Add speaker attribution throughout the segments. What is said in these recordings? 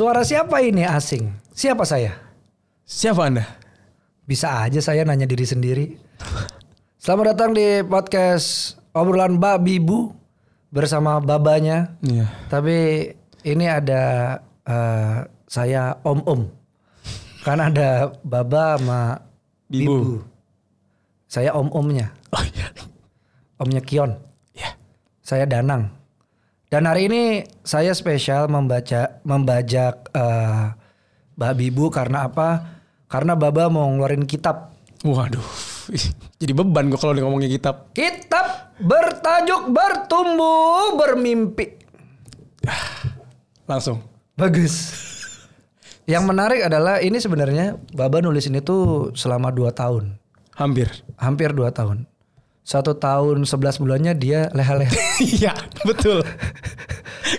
Speaker 1: Suara siapa ini asing? Siapa saya?
Speaker 2: Siapa anda?
Speaker 1: Bisa aja saya nanya diri sendiri. Selamat datang di podcast obrolan babi bu bersama babanya.
Speaker 2: Iya.
Speaker 1: Tapi ini ada eh, saya om om. Kan ada baba sama
Speaker 2: Bibu.
Speaker 1: bibu. Saya om omnya,
Speaker 2: Oh iya.
Speaker 1: omnya Kion.
Speaker 2: Iya.
Speaker 1: Saya Danang. Dan hari ini saya spesial membaca membajak eh, Mbak Bibu karena apa? Karena Baba mau ngeluarin kitab.
Speaker 2: Waduh. Jadi beban gue kalau ngomongin kitab.
Speaker 1: Kitab bertajuk Bertumbuh Bermimpi.
Speaker 2: Langsung.
Speaker 1: Bagus. Yang menarik adalah ini sebenarnya Baba nulis ini tuh selama 2 tahun.
Speaker 2: Hampir.
Speaker 1: Hampir 2 tahun. Satu tahun 11 bulannya dia leha-leha.
Speaker 2: Iya, betul.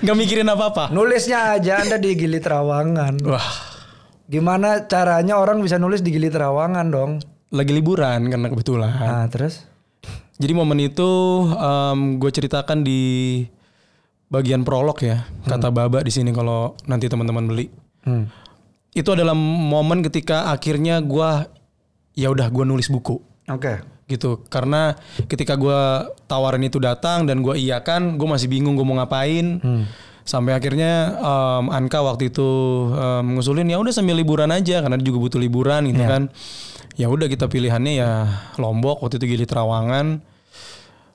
Speaker 2: Gak mikirin apa-apa.
Speaker 1: Nulisnya aja Anda di Gili Trawangan.
Speaker 2: Wah.
Speaker 1: Gimana caranya orang bisa nulis di Gili Trawangan dong?
Speaker 2: Lagi liburan karena kebetulan.
Speaker 1: Nah, terus?
Speaker 2: Jadi momen itu gue ceritakan di bagian prolog ya. Kata Baba di sini kalau nanti teman-teman beli.
Speaker 1: Hmm.
Speaker 2: Itu adalah momen ketika akhirnya gue ya udah gue nulis buku
Speaker 1: Oke.
Speaker 2: Gitu. Karena ketika gue tawaran itu datang dan gue iyakan gue masih bingung gue mau ngapain. Sampai akhirnya em, Anka waktu itu em, ngusulin ya udah sambil liburan aja karena dia juga butuh liburan gitu kan. Ya udah kita pilihannya ya Lombok waktu itu Gili Trawangan.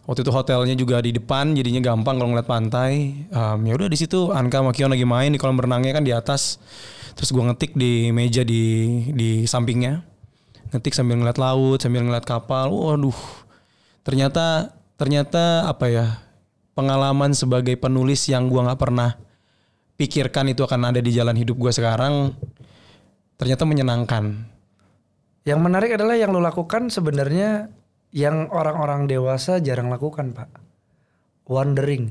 Speaker 2: Waktu itu hotelnya juga di depan jadinya gampang kalau ngeliat pantai. Em, ya udah di situ Anka sama Kion lagi main di kolam renangnya kan di atas. Terus gue ngetik di meja di di sampingnya ngetik sambil ngeliat laut sambil ngeliat kapal waduh ternyata ternyata apa ya pengalaman sebagai penulis yang gua nggak pernah pikirkan itu akan ada di jalan hidup gua sekarang ternyata menyenangkan
Speaker 1: Yang menarik adalah yang lo lakukan sebenarnya yang orang-orang dewasa jarang lakukan, Pak. Wandering.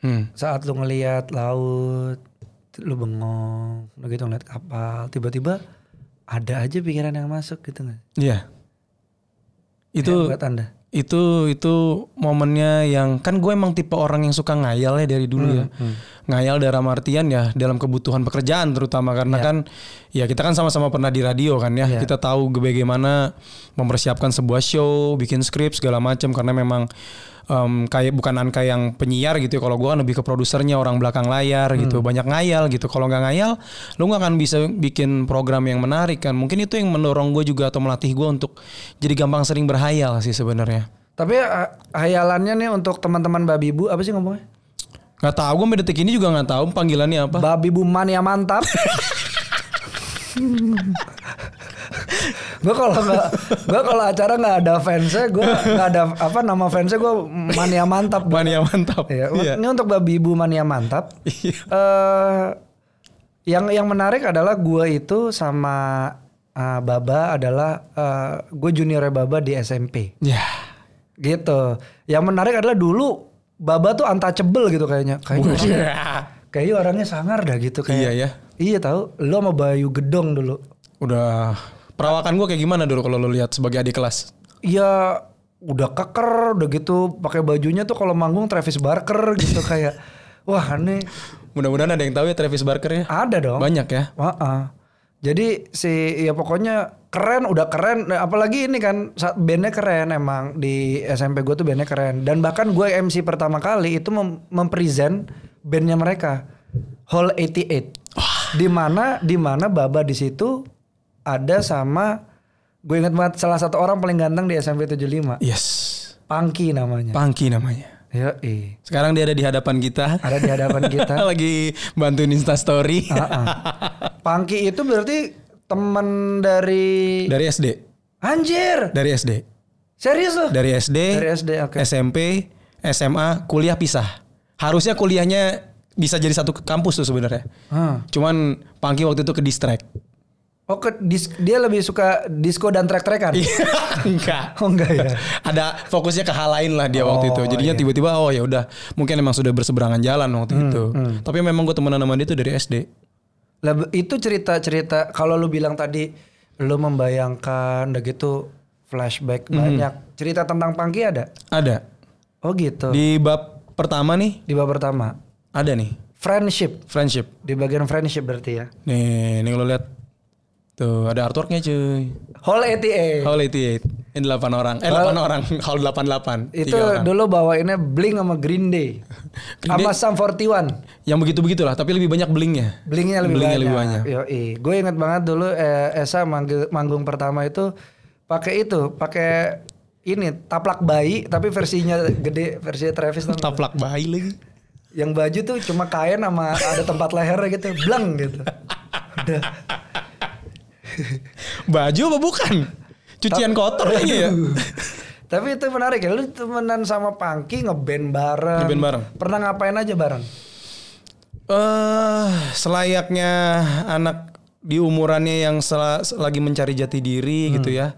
Speaker 2: hmm.
Speaker 1: Saat lu ngelihat laut, lu bengong, udah gitu ngeliat kapal, tiba-tiba ada aja pikiran yang masuk gitu nggak?
Speaker 2: iya. Itu
Speaker 1: buat Anda.
Speaker 2: itu itu momennya yang kan gue emang tipe orang yang suka ngayal ya dari dulu ya. ngayal dalam artian ya dalam kebutuhan pekerjaan terutama karena kan ya kita kan sama-sama pernah di radio kan ya. Kita tahu bagaimana mempersiapkan sebuah show bikin skrip segala macam karena memang em, kayak bukan Anka yang penyiar gitu ya kalau gue kan lebih ke produsernya orang belakang layar gitu banyak ngayal gitu kalau nggak ngayal lu nggak akan bisa bikin program yang menarik kan mungkin itu yang mendorong gue juga atau melatih gue untuk jadi gampang sering berhayal sih sebenarnya
Speaker 1: Tapi eh, hayalannya nih untuk teman-teman babi bu apa sih ngomongnya?
Speaker 2: Gak tahu gue sampai detik ini juga nggak tahu panggilannya apa.
Speaker 1: Babi bu mania mantap. gue kalau nggak gue kalau acara nggak ada fansnya gue nggak ada apa nama fansnya gue mania mantap
Speaker 2: Mania mantap.
Speaker 1: ya
Speaker 2: Iya.
Speaker 1: ini untuk babi ibu mania mantap
Speaker 2: Iya.
Speaker 1: eh yang yang menarik adalah gue itu sama eh, Baba adalah eh, gue juniornya Baba di SMP
Speaker 2: Ya.
Speaker 1: gitu yang menarik adalah dulu Baba tuh untouchable gitu kayaknya kayaknya orangnya, kayaknya orangnya sangar dah gitu kayak
Speaker 2: Iya ya.
Speaker 1: iya tahu lo sama Bayu Gedong dulu
Speaker 2: Udah perawakan gue kayak gimana dulu kalau lo lihat sebagai adik kelas?
Speaker 1: Iya udah keker udah gitu pakai bajunya tuh kalau manggung Travis Barker gitu kayak wah aneh.
Speaker 2: Mudah-mudahan ada yang tahu ya Travis Barker ya.
Speaker 1: ada dong.
Speaker 2: Banyak ya.
Speaker 1: Wah, jadi si ya pokoknya keren udah keren. Nah, apalagi ini kan bandnya keren emang di SMP gue tuh bandnya keren. Dan bahkan gue MC pertama kali itu mem mempresent bandnya mereka Hall 88 di mana di mana Baba di situ ada sama gue inget banget salah satu orang paling ganteng di SMP 75
Speaker 2: Yes.
Speaker 1: Pangki namanya
Speaker 2: Pangki namanya.
Speaker 1: ya eh
Speaker 2: Sekarang dia ada di hadapan kita.
Speaker 1: ada di hadapan kita
Speaker 2: Lagi bantuin Insta Story.
Speaker 1: Ah, Pangki itu berarti teman dari
Speaker 2: Dari SD.
Speaker 1: anjir
Speaker 2: Dari SD.
Speaker 1: serius loh
Speaker 2: Dari SD.
Speaker 1: Dari SD, oke.
Speaker 2: SMP, SMA, kuliah pisah. Harusnya kuliahnya bisa jadi satu kampus tuh sebenarnya.
Speaker 1: Hah.
Speaker 2: Cuman Pangki waktu itu ke distract.
Speaker 1: Oh ke dis- dia lebih suka disco dan track-trackan?
Speaker 2: Enggak.
Speaker 1: Oh enggak ya.
Speaker 2: Ada fokusnya ke hal lain lah dia waktu itu.
Speaker 1: Oh,
Speaker 2: Jadinya
Speaker 1: iya.
Speaker 2: tiba-tiba oh ya udah, mungkin emang sudah berseberangan jalan waktu
Speaker 1: Hmm,
Speaker 2: itu. Tapi memang gue temenan sama dia itu dari SD.
Speaker 1: Lah itu cerita-cerita kalau lu bilang tadi lu membayangkan udah gitu flashback
Speaker 2: Hmm.
Speaker 1: banyak. Cerita tentang Pangki ada?
Speaker 2: Ada.
Speaker 1: Oh gitu. Di,
Speaker 2: Di bab pertama nih
Speaker 1: bab pertama.
Speaker 2: ada nih
Speaker 1: Friendship.
Speaker 2: friendship.
Speaker 1: Di bagian friendship berarti ya.
Speaker 2: Nih, nih lo lihat tuh ada artworknya cuy.
Speaker 1: Hall 88.
Speaker 2: Hall 88. Ini 8 orang. Eh 8 orang. Hall 88.
Speaker 1: Itu
Speaker 2: orang.
Speaker 1: dulu bawainnya Blink sama Green Day.
Speaker 2: Green
Speaker 1: sama Sum 41.
Speaker 2: Yang begitu-begitulah, tapi lebih banyak blingnya.
Speaker 1: Blinknya lebih
Speaker 2: Blinknya
Speaker 1: banyak.
Speaker 2: lebih banyak.
Speaker 1: Yoi. Gue inget banget dulu eh, Esa manggung pertama itu pakai itu, pakai ini taplak bayi tapi versinya gede, versinya Travis.
Speaker 2: Taplak bayi lagi.
Speaker 1: Yang baju tuh cuma kain sama ada tempat lehernya gitu, blang gitu. Udah.
Speaker 2: Baju apa bukan? Cucian kotor kayaknya ya.
Speaker 1: Tapi itu menarik ya, lu temenan sama Pangki ngeband bareng.
Speaker 2: Ngeband bareng.
Speaker 1: Pernah ngapain aja bareng?
Speaker 2: Eh, selayaknya anak di umurannya yang sela- lagi mencari jati diri gitu ya.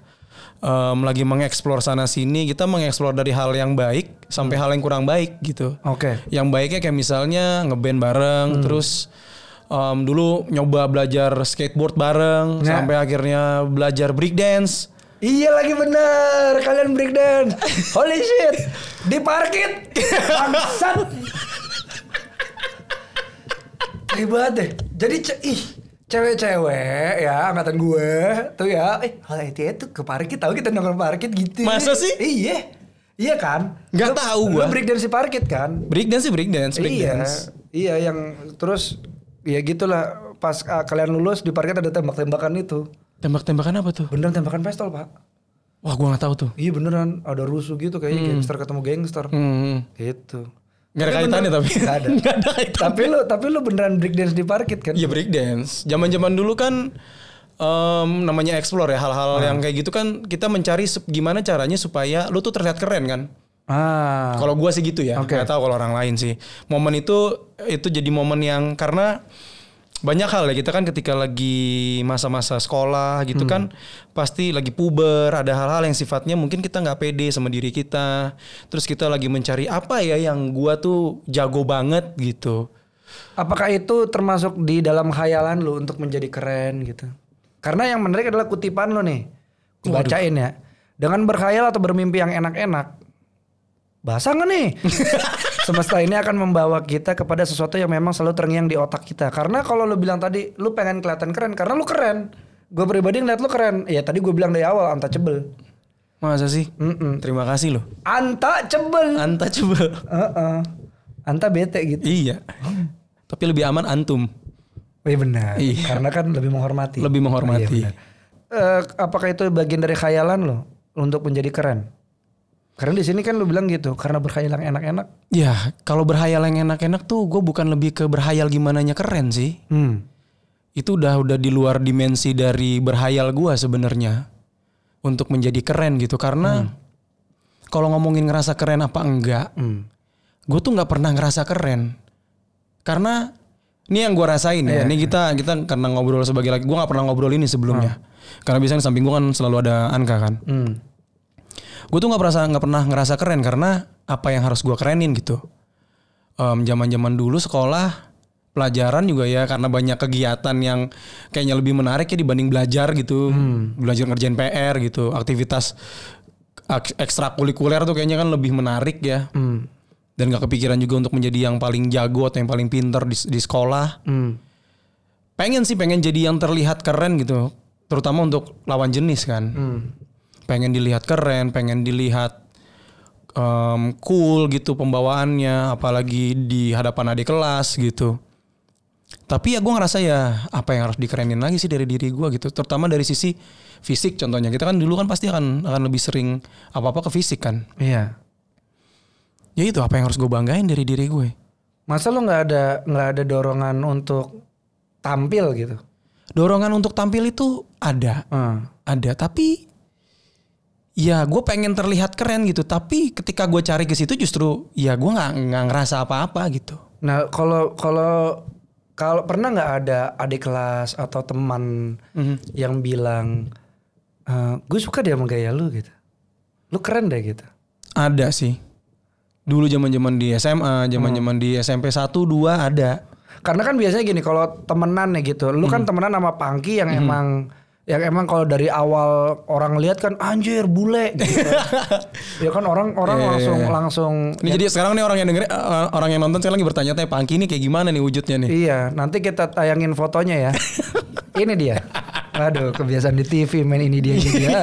Speaker 2: Em, lagi mengeksplor sana sini, kita mengeksplor dari hal yang baik sampai hal yang kurang baik gitu.
Speaker 1: Oke.
Speaker 2: Yang baiknya kayak misalnya ngeband bareng, terus em, dulu nyoba belajar skateboard bareng,
Speaker 1: Nah.
Speaker 2: sampai akhirnya belajar breakdance.
Speaker 1: Iya lagi bener, kalian breakdance. Holy shit, di parkit. Bangsat. Hebat deh. Jadi ce- ih, cewek-cewek ya angkatan gue tuh ya, eh hal itu tuh ke parkit tahu kita nongkrong parkit gitu.
Speaker 2: Masa sih?
Speaker 1: Iya. Iya kan?
Speaker 2: Nggak tahu
Speaker 1: lu
Speaker 2: gua.
Speaker 1: breakdance di parkit kan?
Speaker 2: Breakdance sih breakdance, breakdance.
Speaker 1: Iya, iya yang terus ya gitulah pas ah, kalian lulus di parkit ada tembak-tembakan itu.
Speaker 2: Tembak-tembakan apa tuh?
Speaker 1: Beneran tembakan pistol, Pak.
Speaker 2: Wah, gua nggak tahu tuh.
Speaker 1: Iya beneran ada rusuh gitu kayaknya gangster ketemu gangster.
Speaker 2: Hmm.
Speaker 1: Gitu.
Speaker 2: Gak ada kaitannya tapi.
Speaker 1: Gak ada.
Speaker 2: Nggak ada kaitannya.
Speaker 1: tapi lu tapi lu beneran breakdance di parkit kan?
Speaker 2: Iya breakdance. Zaman-zaman dulu kan em, namanya explore ya hal-hal
Speaker 1: Ah.
Speaker 2: yang kayak gitu kan kita mencari gimana caranya supaya lu tuh terlihat keren kan.
Speaker 1: Ah.
Speaker 2: Kalau gua sih gitu ya.
Speaker 1: Oke.
Speaker 2: Nggak tahu kalau orang lain sih. Momen itu itu jadi momen yang karena banyak hal ya kita kan ketika lagi masa-masa sekolah gitu
Speaker 1: Hmm.
Speaker 2: kan pasti lagi puber ada hal-hal yang sifatnya mungkin kita nggak pede sama diri kita terus kita lagi mencari apa ya yang gua tuh jago banget gitu
Speaker 1: Apakah itu termasuk di dalam khayalan lu untuk menjadi keren gitu? Karena yang menarik adalah kutipan lu nih. Gua bacain ya. Dengan berkhayal atau bermimpi yang enak-enak. Bahasa nggak nih? Semesta ini akan membawa kita kepada sesuatu yang memang selalu terngiang di otak kita. Karena kalau lu bilang tadi, lu pengen kelihatan keren. Karena lu keren. Gue pribadi ngeliat lu keren. Ya tadi gue bilang dari awal, untouchable.
Speaker 2: masa sih
Speaker 1: Mm-mm.
Speaker 2: terima kasih loh
Speaker 1: Untouchable.
Speaker 2: anta coba
Speaker 1: Heeh. Anta bete gitu.
Speaker 2: iya tapi lebih aman antum
Speaker 1: Iya benar.
Speaker 2: Iya.
Speaker 1: Karena kan lebih menghormati.
Speaker 2: Lebih menghormati.
Speaker 1: Iya, benar. Eh, apakah itu bagian dari khayalan lo untuk menjadi keren? Karena di sini kan lu bilang gitu, karena berkhayal yang enak-enak.
Speaker 2: Ya, kalau berhayal yang enak-enak tuh gue bukan lebih ke berhayal gimananya keren sih.
Speaker 1: Hmm.
Speaker 2: Itu udah udah di luar dimensi dari berhayal gue sebenarnya untuk menjadi keren gitu. Karena kalau ngomongin ngerasa keren apa enggak,
Speaker 1: Hmm.
Speaker 2: gue tuh nggak pernah ngerasa keren. Karena ini yang gue rasain ya. Ini kita kita karena ngobrol sebagai laki, gue nggak pernah ngobrol ini sebelumnya. Karena biasanya di samping gue kan selalu ada Anka kan.
Speaker 1: Hmm.
Speaker 2: Gue tuh nggak perasa nggak pernah ngerasa keren karena apa yang harus gue kerenin gitu. Zaman zaman dulu sekolah pelajaran juga ya karena banyak kegiatan yang kayaknya lebih menarik ya dibanding belajar gitu. Belajar ngerjain PR gitu. Aktivitas ak- ekstrakurikuler tuh kayaknya kan lebih menarik ya.
Speaker 1: Hmm.
Speaker 2: dan gak kepikiran juga untuk menjadi yang paling jago atau yang paling pinter di, di sekolah.
Speaker 1: Hmm.
Speaker 2: pengen sih pengen jadi yang terlihat keren gitu. Terutama untuk lawan jenis kan.
Speaker 1: Hmm.
Speaker 2: Pengen dilihat keren, pengen dilihat em, cool gitu pembawaannya, apalagi di hadapan adik kelas gitu. Tapi ya gue ngerasa ya apa yang harus dikerenin lagi sih dari diri gue gitu, terutama dari sisi fisik contohnya. Kita kan dulu kan pasti akan akan lebih sering apa apa ke fisik kan.
Speaker 1: Iya.
Speaker 2: Ya itu apa yang harus gue banggain dari diri gue.
Speaker 1: Masa lu nggak ada nggak ada dorongan untuk tampil gitu?
Speaker 2: Dorongan untuk tampil itu ada,
Speaker 1: Hmm.
Speaker 2: ada. Tapi ya gue pengen terlihat keren gitu. Tapi ketika gue cari ke situ justru ya gue nggak nggak ngerasa apa-apa gitu.
Speaker 1: Nah kalau kalau kalau pernah nggak ada adik kelas atau teman
Speaker 2: Mhm.
Speaker 1: yang bilang, gue suka deh sama gaya lu gitu, lu keren deh gitu.
Speaker 2: Ada sih. Dulu zaman-zaman di SMA, zaman-zaman di SMP 1 2 ada.
Speaker 1: Karena kan biasanya gini kalau temenan nih gitu, lu kan temenan sama Pangki yang emang yang emang kalau dari awal orang lihat kan anjir bule gitu. ya kan orang orang
Speaker 2: Iya, iya,
Speaker 1: langsung
Speaker 2: iya.
Speaker 1: langsung
Speaker 2: Ini jadi sekarang nih orang yang denger, eh, orang yang nonton sekarang lagi bertanya-tanya Pangki ini kayak gimana nih wujudnya nih?
Speaker 1: Iya, nanti kita tayangin fotonya ya. ini dia. Aduh, kebiasaan di TV main ini dia ini dia.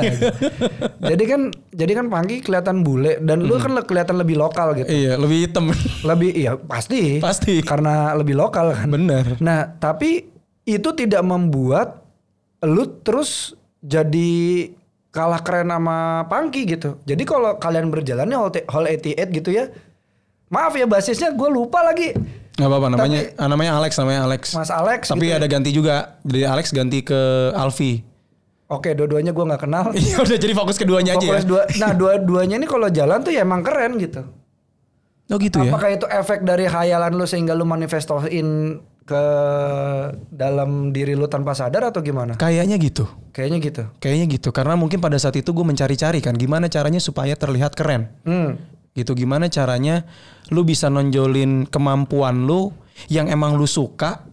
Speaker 1: jadi kan jadi kan Pangki kelihatan bule dan lu kan kelihatan lebih lokal gitu.
Speaker 2: Iya, lebih hitam.
Speaker 1: Lebih iya pasti.
Speaker 2: Pasti.
Speaker 1: Karena lebih lokal kan.
Speaker 2: Bener.
Speaker 1: Nah, tapi itu tidak membuat lu terus jadi kalah keren sama Pangki gitu. Jadi kalau kalian berjalannya Hall, Hall 88 gitu ya. Maaf ya basisnya gue lupa lagi.
Speaker 2: Gak apa-apa namanya ah, namanya Alex namanya Alex.
Speaker 1: Mas Alex
Speaker 2: Tapi
Speaker 1: gitu ya.
Speaker 2: ada ganti juga dari Alex ganti ke Alfi.
Speaker 1: Oke, dua-duanya gue nggak kenal.
Speaker 2: Iya udah jadi fokus keduanya aja ya.
Speaker 1: Fokus dua, nah dua-duanya ini kalau jalan tuh ya emang keren gitu.
Speaker 2: Oh gitu ya.
Speaker 1: Apakah itu efek dari hayalan lu sehingga lu manifestoin ke dalam diri lu tanpa sadar atau gimana?
Speaker 2: Kayaknya gitu.
Speaker 1: Kayaknya gitu.
Speaker 2: Kayaknya gitu karena mungkin pada saat itu gue mencari-cari kan gimana caranya supaya terlihat keren.
Speaker 1: Hmm.
Speaker 2: Gitu gimana caranya lu bisa nonjolin kemampuan lu yang emang lu suka.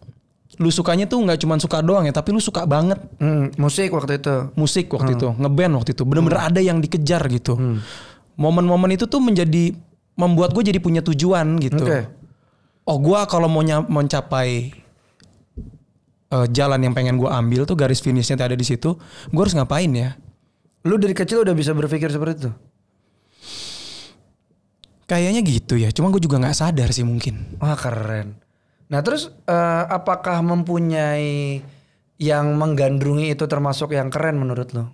Speaker 2: Lu sukanya tuh nggak cuma suka doang ya, tapi lu suka banget
Speaker 1: Hmm, musik waktu itu.
Speaker 2: musik waktu itu, ngeband waktu itu. Bener-bener ada yang dikejar gitu. Momen-momen itu tuh menjadi membuat gue jadi punya tujuan gitu.
Speaker 1: Oke.
Speaker 2: Oh gue kalau mau mencapai eh, jalan yang pengen gue ambil tuh garis finishnya ada di situ, gue harus ngapain ya?
Speaker 1: Lu dari kecil udah bisa berpikir seperti itu?
Speaker 2: Kayaknya gitu ya. Cuma gue juga nggak sadar sih mungkin.
Speaker 1: Wah keren. Nah terus eh, apakah mempunyai yang menggandrungi itu termasuk yang keren menurut lu?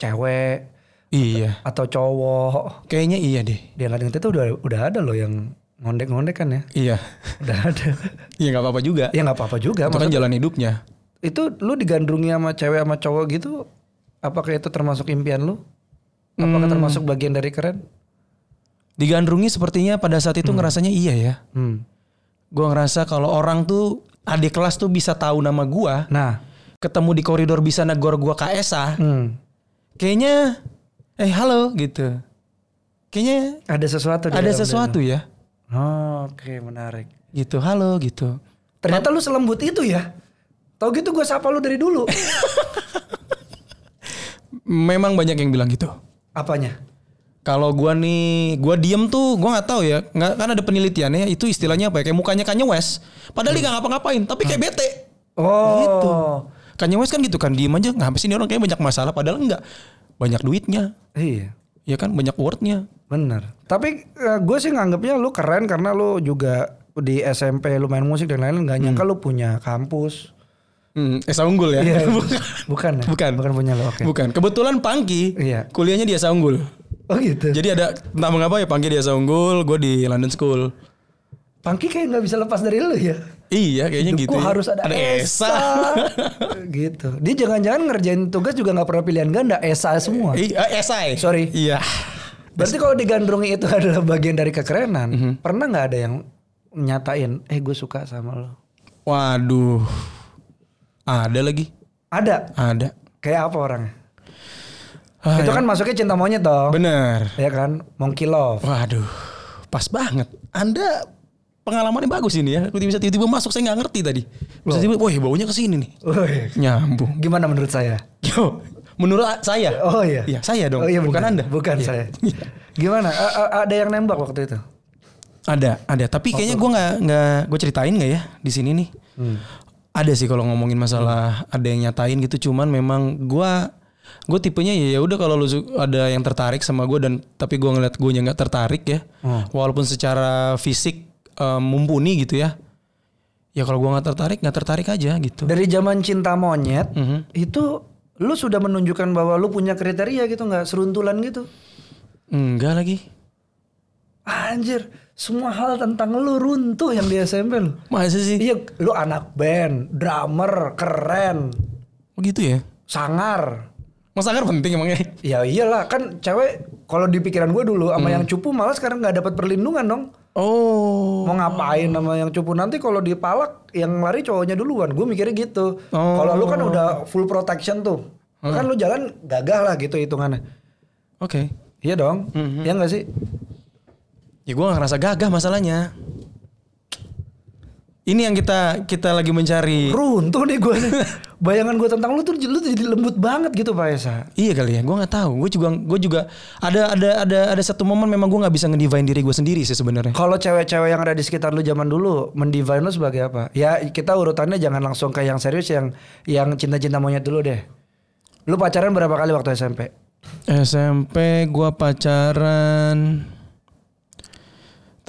Speaker 1: Cewek
Speaker 2: Iya.
Speaker 1: atau cowok?
Speaker 2: Kayaknya iya deh.
Speaker 1: Di Aladdin itu udah udah ada loh yang ngondek-ngondek kan ya?
Speaker 2: Iya.
Speaker 1: Udah ada.
Speaker 2: Iya nggak apa-apa juga.
Speaker 1: ya nggak apa-apa juga.
Speaker 2: Itu kan jalan hidupnya.
Speaker 1: itu lu digandrungi sama cewek sama cowok gitu? Apakah itu termasuk impian lu? Apakah
Speaker 2: Hmm.
Speaker 1: termasuk bagian dari keren?
Speaker 2: Digandrungi sepertinya pada saat itu ngerasanya iya ya.
Speaker 1: Hmm.
Speaker 2: Gue ngerasa kalau orang tuh adik kelas tuh bisa tahu nama gua,
Speaker 1: Nah,
Speaker 2: ketemu di koridor bisa negor gua KSA,
Speaker 1: hmm.
Speaker 2: kayaknya eh halo gitu. Kayaknya
Speaker 1: ada sesuatu. di
Speaker 2: ada sesuatu ya.
Speaker 1: Oh, Oke, menarik.
Speaker 2: Gitu, halo gitu.
Speaker 1: Ternyata lu selembut itu ya? Tau gitu gue sapa lu dari dulu.
Speaker 2: Memang banyak yang bilang gitu.
Speaker 1: Apanya?
Speaker 2: Kalau gua nih, gua diem tuh, gua nggak tahu ya. Nggak kan ada penelitiannya itu istilahnya apa ya? Kayak mukanya Kanye West. Padahal dia nggak ngapa-ngapain, tapi kayak bete.
Speaker 1: Oh.
Speaker 2: Gitu. Kanye West kan gitu kan, diem aja. Ngapa sih ini orang kayak banyak masalah padahal enggak. Banyak duitnya.
Speaker 1: Iya,
Speaker 2: Ya kan banyak wordnya.
Speaker 1: bener. Tapi gue sih nganggapnya lu keren karena lu juga di SMP lu main musik dan lain-lain nggak nyangka lu punya kampus.
Speaker 2: Hmm, Esa Unggul ya?
Speaker 1: Iya,
Speaker 2: Bukan.
Speaker 1: bukan ya?
Speaker 2: Bukan.
Speaker 1: Bukan punya lu. Oke.
Speaker 2: Bukan. Kebetulan Pangki
Speaker 1: Iya.
Speaker 2: kuliahnya di Esa Unggul.
Speaker 1: Oh gitu.
Speaker 2: Jadi ada entah mengapa ya Pangki di Esa Unggul, gue di London School.
Speaker 1: Pangki kayak nggak bisa lepas dari lu ya.
Speaker 2: Iya kayaknya
Speaker 1: Hidupku
Speaker 2: gitu. ya.
Speaker 1: harus ada, Esa. gitu. Dia jangan-jangan ngerjain tugas juga nggak pernah pilihan ganda, Esa semua.
Speaker 2: Iya, esai.
Speaker 1: Sorry.
Speaker 2: Iya.
Speaker 1: Berarti kalau digandrungi itu adalah bagian dari kekerenan,
Speaker 2: Mhm.
Speaker 1: pernah nggak ada yang nyatain, eh gue suka sama lo?
Speaker 2: Waduh. Ada lagi.
Speaker 1: Ada.
Speaker 2: Ada.
Speaker 1: Kayak apa orangnya?
Speaker 2: Ah,
Speaker 1: itu
Speaker 2: ya.
Speaker 1: kan masuknya cinta monyet dong.
Speaker 2: Bener.
Speaker 1: Ya kan? Monkey love.
Speaker 2: Waduh. Pas banget. Anda pengalamannya bagus ini ya. Tiba-tiba tiba-tiba masuk saya nggak ngerti tadi. Terus tiba-tiba, wah baunya ke sini nih.
Speaker 1: Woi,
Speaker 2: Nyambung.
Speaker 1: Gimana menurut saya?
Speaker 2: Yo, menurut saya.
Speaker 1: Oh iya.
Speaker 2: Iya, saya dong.
Speaker 1: Oh iya
Speaker 2: Bukan. Anda.
Speaker 1: Bukan
Speaker 2: Iya.
Speaker 1: saya. Gimana? A- a- ada yang nembak waktu itu?
Speaker 2: Ada, ada. Tapi kayaknya gue nggak nggak gue ceritain nggak ya di sini nih.
Speaker 1: Hmm.
Speaker 2: Ada sih kalau ngomongin masalah ada yang nyatain gitu. Cuman memang gue gue tipenya ya ya udah kalau lu ada yang tertarik sama gue dan tapi gue ngeliat gue nggak tertarik ya.
Speaker 1: Hmm.
Speaker 2: Walaupun secara fisik eh, mumpuni gitu ya. Ya kalau gue nggak tertarik nggak tertarik aja gitu.
Speaker 1: Dari zaman cinta monyet
Speaker 2: Mhm.
Speaker 1: itu lu sudah menunjukkan bahwa lu punya kriteria gitu nggak seruntulan gitu.
Speaker 2: Enggak lagi.
Speaker 1: Anjir, semua hal tentang lu runtuh yang di SMP lu.
Speaker 2: Masa sih?
Speaker 1: Iya, lu anak band, drummer, keren,
Speaker 2: Begitu ya?
Speaker 1: sangar.
Speaker 2: Mas Anggar penting emangnya?
Speaker 1: Ya iyalah kan cewek kalau di pikiran gue dulu sama yang cupu malah sekarang nggak dapat perlindungan dong.
Speaker 2: Oh.
Speaker 1: Mau ngapain sama yang cupu nanti kalau dipalak yang lari cowoknya duluan. Gue mikirnya gitu.
Speaker 2: Oh.
Speaker 1: Kalau lu kan udah full protection tuh. Kan lu jalan gagah lah gitu hitungannya.
Speaker 2: Oke.
Speaker 1: Iya dong.
Speaker 2: Mhm.
Speaker 1: Iya nggak sih?
Speaker 2: Ya gue gak ngerasa gagah masalahnya. Ini yang kita kita lagi mencari.
Speaker 1: Runtuh nih gue. Bayangan gue tentang lu tuh lu tuh jadi lembut banget gitu Pak Esa.
Speaker 2: Iya kali ya, gue nggak tahu. Gue juga gue juga ada ada ada ada satu momen memang gue nggak bisa ngedivine diri gue sendiri sih sebenarnya.
Speaker 1: Kalau cewek-cewek yang ada di sekitar lu zaman dulu, mendivine lu sebagai apa? Ya kita urutannya jangan langsung ke yang serius, yang yang cinta-cinta monyet dulu deh. Lu pacaran berapa kali waktu SMP?
Speaker 2: SMP gue pacaran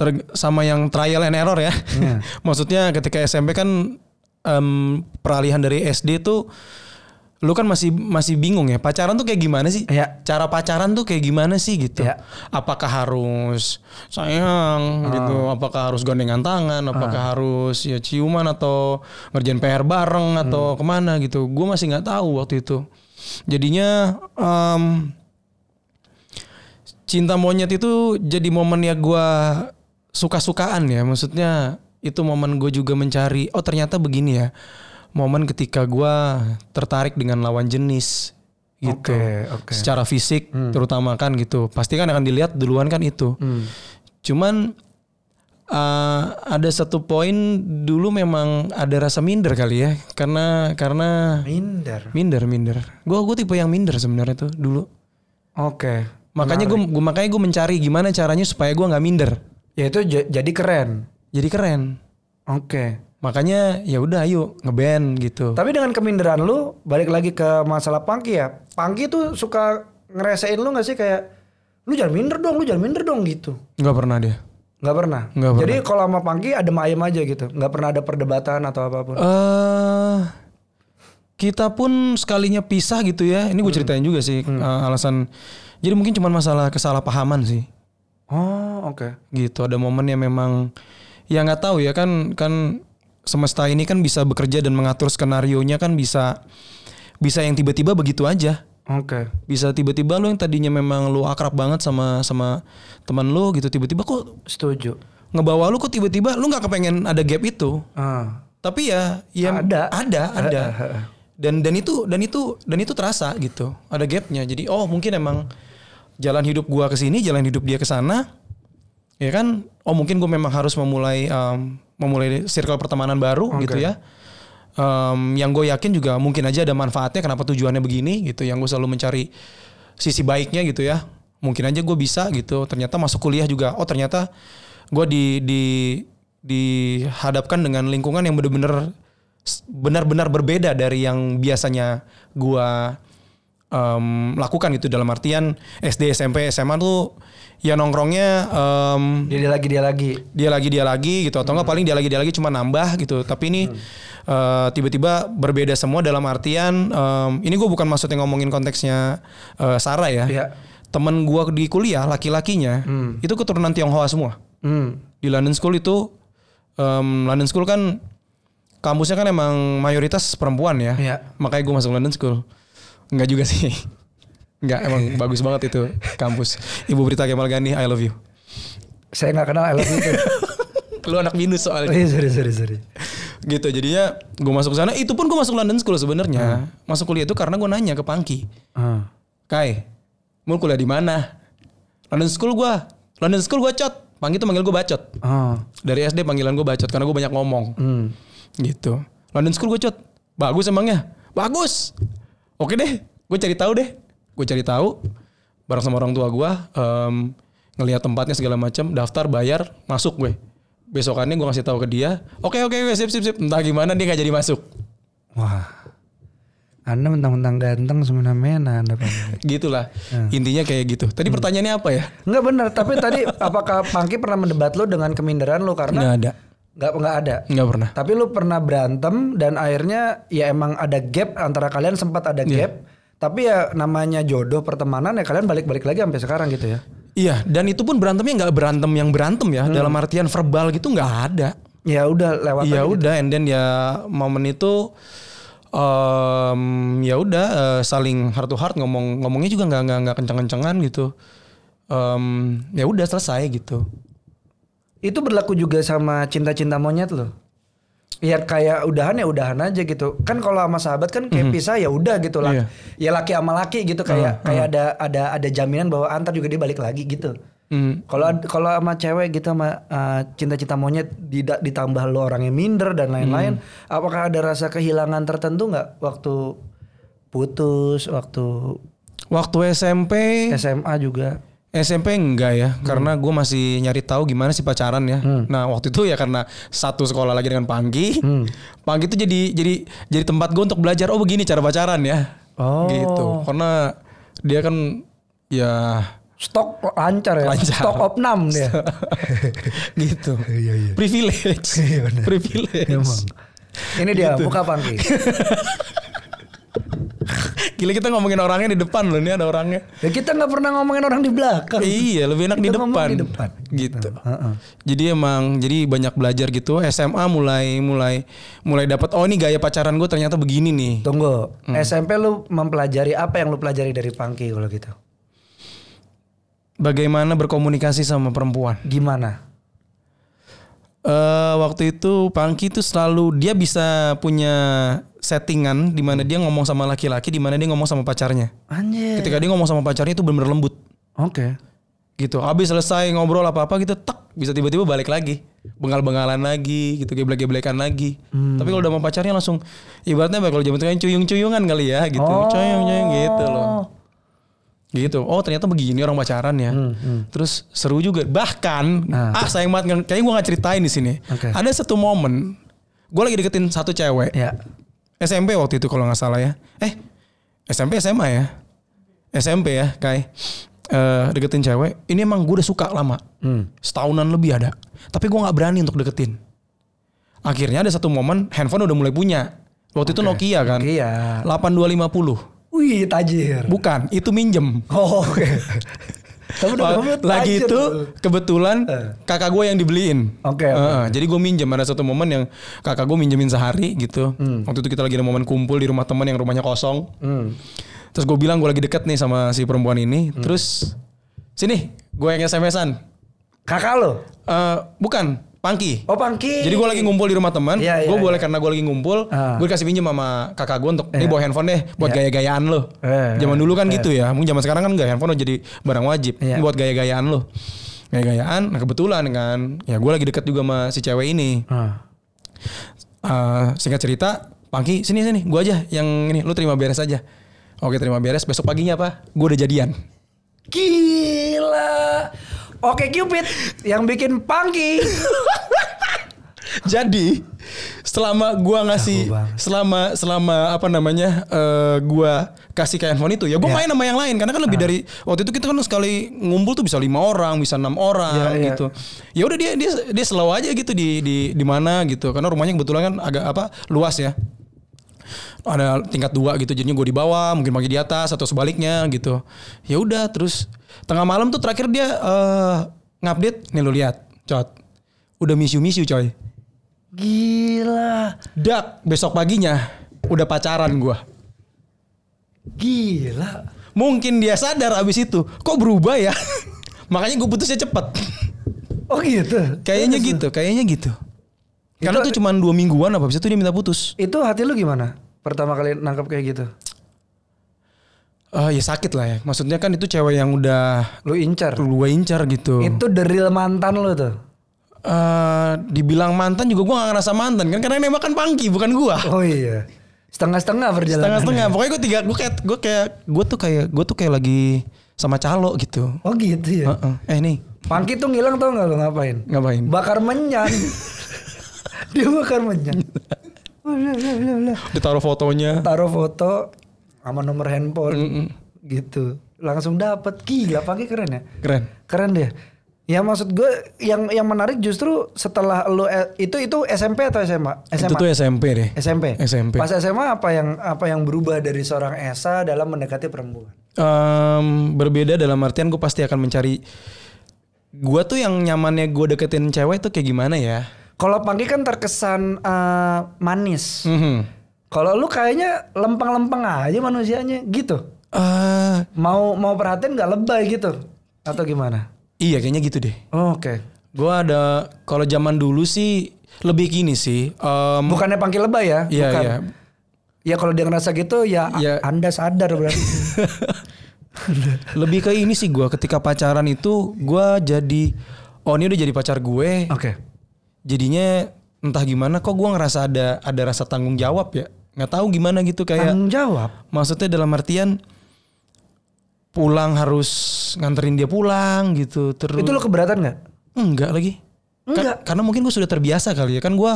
Speaker 2: ter- sama yang trial and error ya.
Speaker 1: Iya.
Speaker 2: Maksudnya ketika SMP kan em, peralihan dari SD tuh lu kan masih masih bingung ya pacaran tuh kayak gimana sih?
Speaker 1: Iya.
Speaker 2: Cara pacaran tuh kayak gimana sih gitu?
Speaker 1: Iya.
Speaker 2: Apakah harus sayang gitu? Apakah harus gandengan tangan? Apakah harus ya ciuman atau ngerjain PR bareng atau ke mana gitu? Gue masih nggak tahu waktu itu. Jadinya em, cinta monyet itu jadi momen ya gue suka-sukaan ya. Maksudnya itu momen gue juga mencari oh ternyata begini ya. Momen ketika gue tertarik dengan lawan jenis gitu.
Speaker 1: Oke, oke.
Speaker 2: secara fisik terutama kan gitu. Pasti kan akan dilihat duluan kan itu. Cuman uh, ada satu poin dulu memang ada rasa minder kali ya. Karena karena
Speaker 1: Minder.
Speaker 2: minder minder. Gue gue tipe yang minder sebenarnya tuh dulu.
Speaker 1: Oke.
Speaker 2: makanya gue makanya gue mencari gimana caranya supaya gue nggak minder
Speaker 1: Ya itu jadi keren.
Speaker 2: jadi keren
Speaker 1: Oke.
Speaker 2: makanya ya udah ayo ngeband gitu
Speaker 1: Tapi dengan keminderan lu, balik lagi ke masalah Pangki ya. Pangki tuh suka ngeresain lu gak sih kayak lu jangan minder dong, lu jangan minder dong gitu.
Speaker 2: nggak pernah dia
Speaker 1: Nggak pernah.
Speaker 2: Nggak
Speaker 1: Jadi kalau sama Pangki ada ayam aja gitu. Nggak pernah ada perdebatan atau apa pun.
Speaker 2: eh kita pun sekalinya pisah gitu ya ini gue ceritain juga sih eh, alasan jadi mungkin cuma masalah kesalahpahaman sih
Speaker 1: Oh, oke.
Speaker 2: gitu ada momen yang memang ya nggak tahu ya kan kan semesta ini kan bisa bekerja dan mengatur skenario nya kan bisa bisa yang tiba-tiba begitu aja
Speaker 1: Oke.
Speaker 2: bisa tiba-tiba lu yang tadinya memang lu akrab banget sama sama teman lu gitu tiba-tiba kok
Speaker 1: Setuju.
Speaker 2: ngebawa lu kok tiba-tiba lu nggak kepengen ada gap itu
Speaker 1: Ah.
Speaker 2: tapi ya ya
Speaker 1: Ada.
Speaker 2: ada ada dan dan itu dan itu dan itu terasa gitu ada gapnya jadi oh mungkin emang jalan hidup gua ke sini jalan hidup dia ke sana ya kan? Oh mungkin gue memang harus memulai um, memulai circle pertemanan baru gitu ya. Um, yang gue yakin juga mungkin aja ada manfaatnya kenapa tujuannya begini gitu. Yang gue selalu mencari sisi baiknya gitu ya. Mungkin aja gue bisa gitu. Ternyata masuk kuliah juga. Oh ternyata gue di di dihadapkan dengan lingkungan yang benar-benar benar-benar berbeda dari yang biasanya gue um, lakukan gitu dalam artian SD SMP SMA tuh ya nongkrongnya um,
Speaker 1: Dia, dia lagi dia lagi.
Speaker 2: dia lagi dia lagi gitu atau enggak paling dia lagi dia lagi cuma nambah gitu tapi ini eh, tiba-tiba berbeda semua dalam artian em, ini gue bukan maksudnya ngomongin konteksnya eh, Sarah ya
Speaker 1: Iya.
Speaker 2: temen gue di kuliah laki-lakinya itu keturunan Tionghoa semua
Speaker 1: Hmm.
Speaker 2: di London School itu em, London School kan kampusnya kan emang mayoritas perempuan ya
Speaker 1: Iya.
Speaker 2: makanya gue masuk London School Enggak juga sih. Enggak emang bagus banget itu kampus. Ibu Berita Kemal Gandhi I love you.
Speaker 1: Saya nggak kenal I love you.
Speaker 2: Lu anak minus
Speaker 1: Oh,
Speaker 2: soalnya
Speaker 1: iya, sorry, sorry, sorry.
Speaker 2: gitu jadinya gue masuk ke sana. Itu pun gue masuk London School sebenarnya. Masuk kuliah itu karena gue nanya ke Pangki.
Speaker 1: Ah.
Speaker 2: Kai mau kuliah di mana? London School gue London School gue cot. Pangki tuh manggil gue bacot.
Speaker 1: Ah.
Speaker 2: dari SD panggilan gue bacot karena gue banyak ngomong.
Speaker 1: Hmm.
Speaker 2: gitu. London School gue cot. Bagus emangnya? Bagus oke deh gue cari tahu deh. Gue cari tahu bareng sama orang tua gue em, ngelihat tempatnya segala macam daftar bayar masuk gue. Besokannya gue kasih tahu ke dia oke oke oke sip sip sip. Entah gimana dia nggak jadi masuk.
Speaker 1: Wah. Anda mentang-mentang ganteng semena-mena Anda Pak.
Speaker 2: gitulah. Intinya kayak gitu. Tadi pertanyaannya apa ya?
Speaker 1: Enggak benar, tapi tadi apakah Pangki pernah mendebat lu dengan keminderan lu karena
Speaker 2: nggak ada
Speaker 1: nggak nggak ada.
Speaker 2: nggak pernah
Speaker 1: Tapi lu pernah berantem dan akhirnya ya emang ada gap antara kalian sempat ada gap. Tapi ya namanya jodoh pertemanan ya kalian balik-balik lagi sampai sekarang gitu ya.
Speaker 2: iya dan itu pun berantemnya nggak berantem yang berantem ya dalam artian verbal gitu nggak ada
Speaker 1: Ya udah lewat
Speaker 2: ya
Speaker 1: gitu.
Speaker 2: udah and then ya momen itu em, ya udah eh, saling heart to heart ngomong ngomongnya juga nggak nggak nggak kenceng-kencengan gitu Em, ya udah selesai gitu
Speaker 1: Itu berlaku juga sama cinta-cinta monyet lo. Ya kayak udahan ya udahan aja gitu. Kan kalau sama sahabat kan kayak pisah ya udah gitu lah.
Speaker 2: Iya.
Speaker 1: Ya laki sama laki gitu kayak kayak ada ada ada jaminan bahwa antar juga dia balik lagi gitu.
Speaker 2: Hmm.
Speaker 1: Kalau ad- kalau sama cewek gitu sama uh, cinta-cinta monyet dida- ditambah lo orangnya minder dan lain-lain, apakah ada rasa kehilangan tertentu nggak waktu putus, waktu
Speaker 2: Waktu SMP
Speaker 1: SMA juga?
Speaker 2: SMP enggak ya, karena gue masih nyari tahu gimana sih pacaran ya. Nah waktu itu ya karena satu sekolah lagi dengan Panggi, Panggi itu jadi jadi jadi tempat gue untuk belajar. Oh begini cara pacaran ya,
Speaker 1: Oh.
Speaker 2: gitu. Karena dia kan ya
Speaker 1: Stok lancar ya,
Speaker 2: Lancar.
Speaker 1: stok opnam dia.
Speaker 2: gitu.
Speaker 1: Iya, iya.
Speaker 2: Privilege,
Speaker 1: Iya,
Speaker 2: privilege.
Speaker 1: Emang. Ini dia
Speaker 2: Gitu.
Speaker 1: buka pangki.
Speaker 2: Gila kita ngomongin orangnya di depan loh, ini ada orangnya.
Speaker 1: Ya kita nggak pernah ngomongin orang di belakang.
Speaker 2: Iya, lebih enak di
Speaker 1: Kita ngomong
Speaker 2: depan.
Speaker 1: di depan.
Speaker 2: Gitu.
Speaker 1: Heeh.
Speaker 2: Jadi emang jadi banyak belajar gitu. SMA mulai mulai mulai dapat oh ini gaya pacaran gue ternyata begini nih.
Speaker 1: Tunggu,
Speaker 2: Hmm.
Speaker 1: SMP lu mempelajari apa yang lu pelajari dari pangki kalau gitu?
Speaker 2: Bagaimana berkomunikasi sama perempuan.
Speaker 1: Gimana?
Speaker 2: eh waktu itu Pangki itu selalu dia bisa punya settingan di mana dia ngomong sama laki-laki, di mana dia ngomong sama pacarnya.
Speaker 1: Anjir.
Speaker 2: Ketika dia ngomong sama pacarnya itu benar-benar lembut
Speaker 1: Oke.
Speaker 2: gitu. Habis selesai ngobrol apa-apa gitu, tak bisa tiba-tiba balik lagi. Bengal-bengalan lagi gitu, geblek-geblekan lagi. Tapi kalau udah sama pacarnya langsung ibaratnya kalau zaman itu kan cuyung-cuyungan kali ya gitu.
Speaker 1: Oh.
Speaker 2: Cuyung-cuyung gitu loh. Gitu. Oh ternyata begini orang pacaran ya.
Speaker 1: Hmm,
Speaker 2: Terus seru juga. Bahkan
Speaker 1: Nah.
Speaker 2: ah sayang banget kayaknya gue nggak ceritain di sini.
Speaker 1: Oke.
Speaker 2: Ada satu momen gue lagi deketin satu cewek
Speaker 1: Ya.
Speaker 2: SMP waktu itu kalau nggak salah ya. Eh SMP SMA ya. SMP ya Kai. Eh deketin cewek. Ini emang gue udah suka lama.
Speaker 1: Hmm.
Speaker 2: Setahunan lebih ada. Tapi gue nggak berani untuk deketin. Akhirnya ada satu momen handphone udah mulai punya. Waktu itu Nokia kan.
Speaker 1: Iya.
Speaker 2: 8250.
Speaker 1: Wih, tajir.
Speaker 2: Bukan, itu minjem.
Speaker 1: Oh, oke. Kamu
Speaker 2: lagi itu kebetulan
Speaker 1: Eh.
Speaker 2: kakak gue yang dibeliin.
Speaker 1: Oke, oke.
Speaker 2: Heeh, jadi gue minjem ada satu momen yang kakak gue minjemin sehari gitu.
Speaker 1: Hmm.
Speaker 2: Waktu itu kita lagi ada momen kumpul di rumah teman yang rumahnya kosong.
Speaker 1: Hmm.
Speaker 2: Terus gue bilang gue lagi deket nih sama si perempuan ini. Terus sini gue yang SMS-an.
Speaker 1: Kakak lo?
Speaker 2: Eh, bukan, Pangki.
Speaker 1: Oh, Pangki.
Speaker 2: Jadi gue lagi ngumpul di rumah teman,
Speaker 1: Iya, iya,
Speaker 2: gue boleh
Speaker 1: iya.
Speaker 2: karena gue lagi ngumpul,
Speaker 1: Ah.
Speaker 2: gue kasih pinjam sama kakak gue untuk ini bawa handphone deh buat
Speaker 1: Iya.
Speaker 2: gaya-gayaan lo.
Speaker 1: Eh,
Speaker 2: zaman
Speaker 1: eh,
Speaker 2: dulu kan
Speaker 1: eh.
Speaker 2: gitu ya, mungkin zaman sekarang kan enggak handphone udah jadi barang wajib,
Speaker 1: Iya.
Speaker 2: Ini buat gaya-gayaan lo. Gaya-gayaan, nah kebetulan kan, ya gue lagi deket juga sama si cewek ini.
Speaker 1: Ah.
Speaker 2: Eh, singkat cerita, Pangki sini sini, gue aja yang ini, lu terima beres aja. Oke terima beres, besok paginya apa? Gue udah jadian.
Speaker 1: Gila. Oke Cupid yang bikin Pangki.
Speaker 2: Jadi selama gua ngasih selama selama apa namanya eh gua kasih ke handphone itu ya gua
Speaker 1: Ya.
Speaker 2: main sama yang lain. Karena kan lebih dari waktu itu kita kan sekali ngumpul tuh bisa lima orang bisa enam orang
Speaker 1: Ya, ya.
Speaker 2: gitu. Ya udah dia dia dia slow aja gitu di di di mana gitu. Karena rumahnya kebetulan kan agak apa luas ya. Ada tingkat dua gitu jadinya gue di bawah mungkin pagi di atas atau sebaliknya gitu. Ya udah terus tengah malam tuh terakhir dia eh ngupdate nih lu lihat cot udah you coy
Speaker 1: Gila.
Speaker 2: Dak besok paginya udah pacaran gua.
Speaker 1: Gila.
Speaker 2: Mungkin dia sadar abis itu kok berubah ya. Makanya gue putusnya cepet.
Speaker 1: Oh gitu.
Speaker 2: Kayaknya
Speaker 1: Terus,
Speaker 2: gitu, kayaknya gitu. Karena
Speaker 1: Itu-
Speaker 2: tuh cuma dua mingguan apa abis itu dia minta putus.
Speaker 1: Itu hati lu gimana? Pertama kali nangkep kayak gitu.
Speaker 2: Eh ya sakit lah ya. Maksudnya kan itu cewek yang udah
Speaker 1: Lu incar.
Speaker 2: gue incar gitu.
Speaker 1: Itu the real mantan lu tuh.
Speaker 2: Eh dibilang mantan juga gue gak ngerasa mantan kan karena nembak kan Pangki bukan gua.
Speaker 1: Oh iya. Setengah-setengah perjalanan.
Speaker 2: Setengah-setengah. Pokoknya gue tiga, gue kayak gue kayak gue tuh kayak gue tuh kayak lagi sama calo gitu.
Speaker 1: Oh gitu ya.
Speaker 2: Heeh. Eh nih
Speaker 1: Pangki tuh ngilang tau gak lu ngapain?
Speaker 2: ngapain?
Speaker 1: Bakar menyan. Dia bakar menyan.
Speaker 2: Ditaruh fotonya.
Speaker 1: Taruh foto sama nomor handphone
Speaker 2: Mm-mm.
Speaker 1: gitu. Langsung dapet. Gila Pangki keren ya.
Speaker 2: Keren.
Speaker 1: Keren deh. Ya maksud gue yang yang menarik justru setelah lu eh, itu itu SMP atau SMA? SMA.
Speaker 2: Itu tuh SMP deh.
Speaker 1: SMP.
Speaker 2: SMP.
Speaker 1: Pas SMA apa yang apa yang berubah dari seorang Esa dalam mendekati perempuan?
Speaker 2: Em, berbeda dalam artian gue pasti akan mencari gue tuh yang nyamannya gue deketin cewek tuh kayak gimana ya
Speaker 1: Kalau Pangki kan terkesan eh, manis.
Speaker 2: Mhm.
Speaker 1: Kalau lu kayaknya lempeng-lempeng aja manusianya gitu.
Speaker 2: Eh,
Speaker 1: Mau mau perhatian nggak lebay gitu atau gimana?
Speaker 2: iya kayaknya gitu deh
Speaker 1: Oh, Oke.
Speaker 2: gue ada kalau zaman dulu sih lebih gini sih Em,
Speaker 1: Bukannya Pangki lebay ya?
Speaker 2: iya
Speaker 1: Bukan.
Speaker 2: iya
Speaker 1: Ya kalau dia ngerasa gitu ya a-
Speaker 2: Ya.
Speaker 1: Anda sadar berarti.
Speaker 2: Lebih ke ini sih gue ketika pacaran itu gue jadi oh ini udah jadi pacar gue.
Speaker 1: Oke.
Speaker 2: Jadinya entah gimana kok gue ngerasa ada ada rasa tanggung jawab ya. Nggak tahu gimana gitu kayak
Speaker 1: Tanggung jawab.
Speaker 2: maksudnya dalam artian pulang harus nganterin dia pulang gitu terus
Speaker 1: Itu lo keberatan nggak?
Speaker 2: enggak lagi Ka-
Speaker 1: Enggak.
Speaker 2: karena mungkin gue sudah terbiasa kali ya kan gue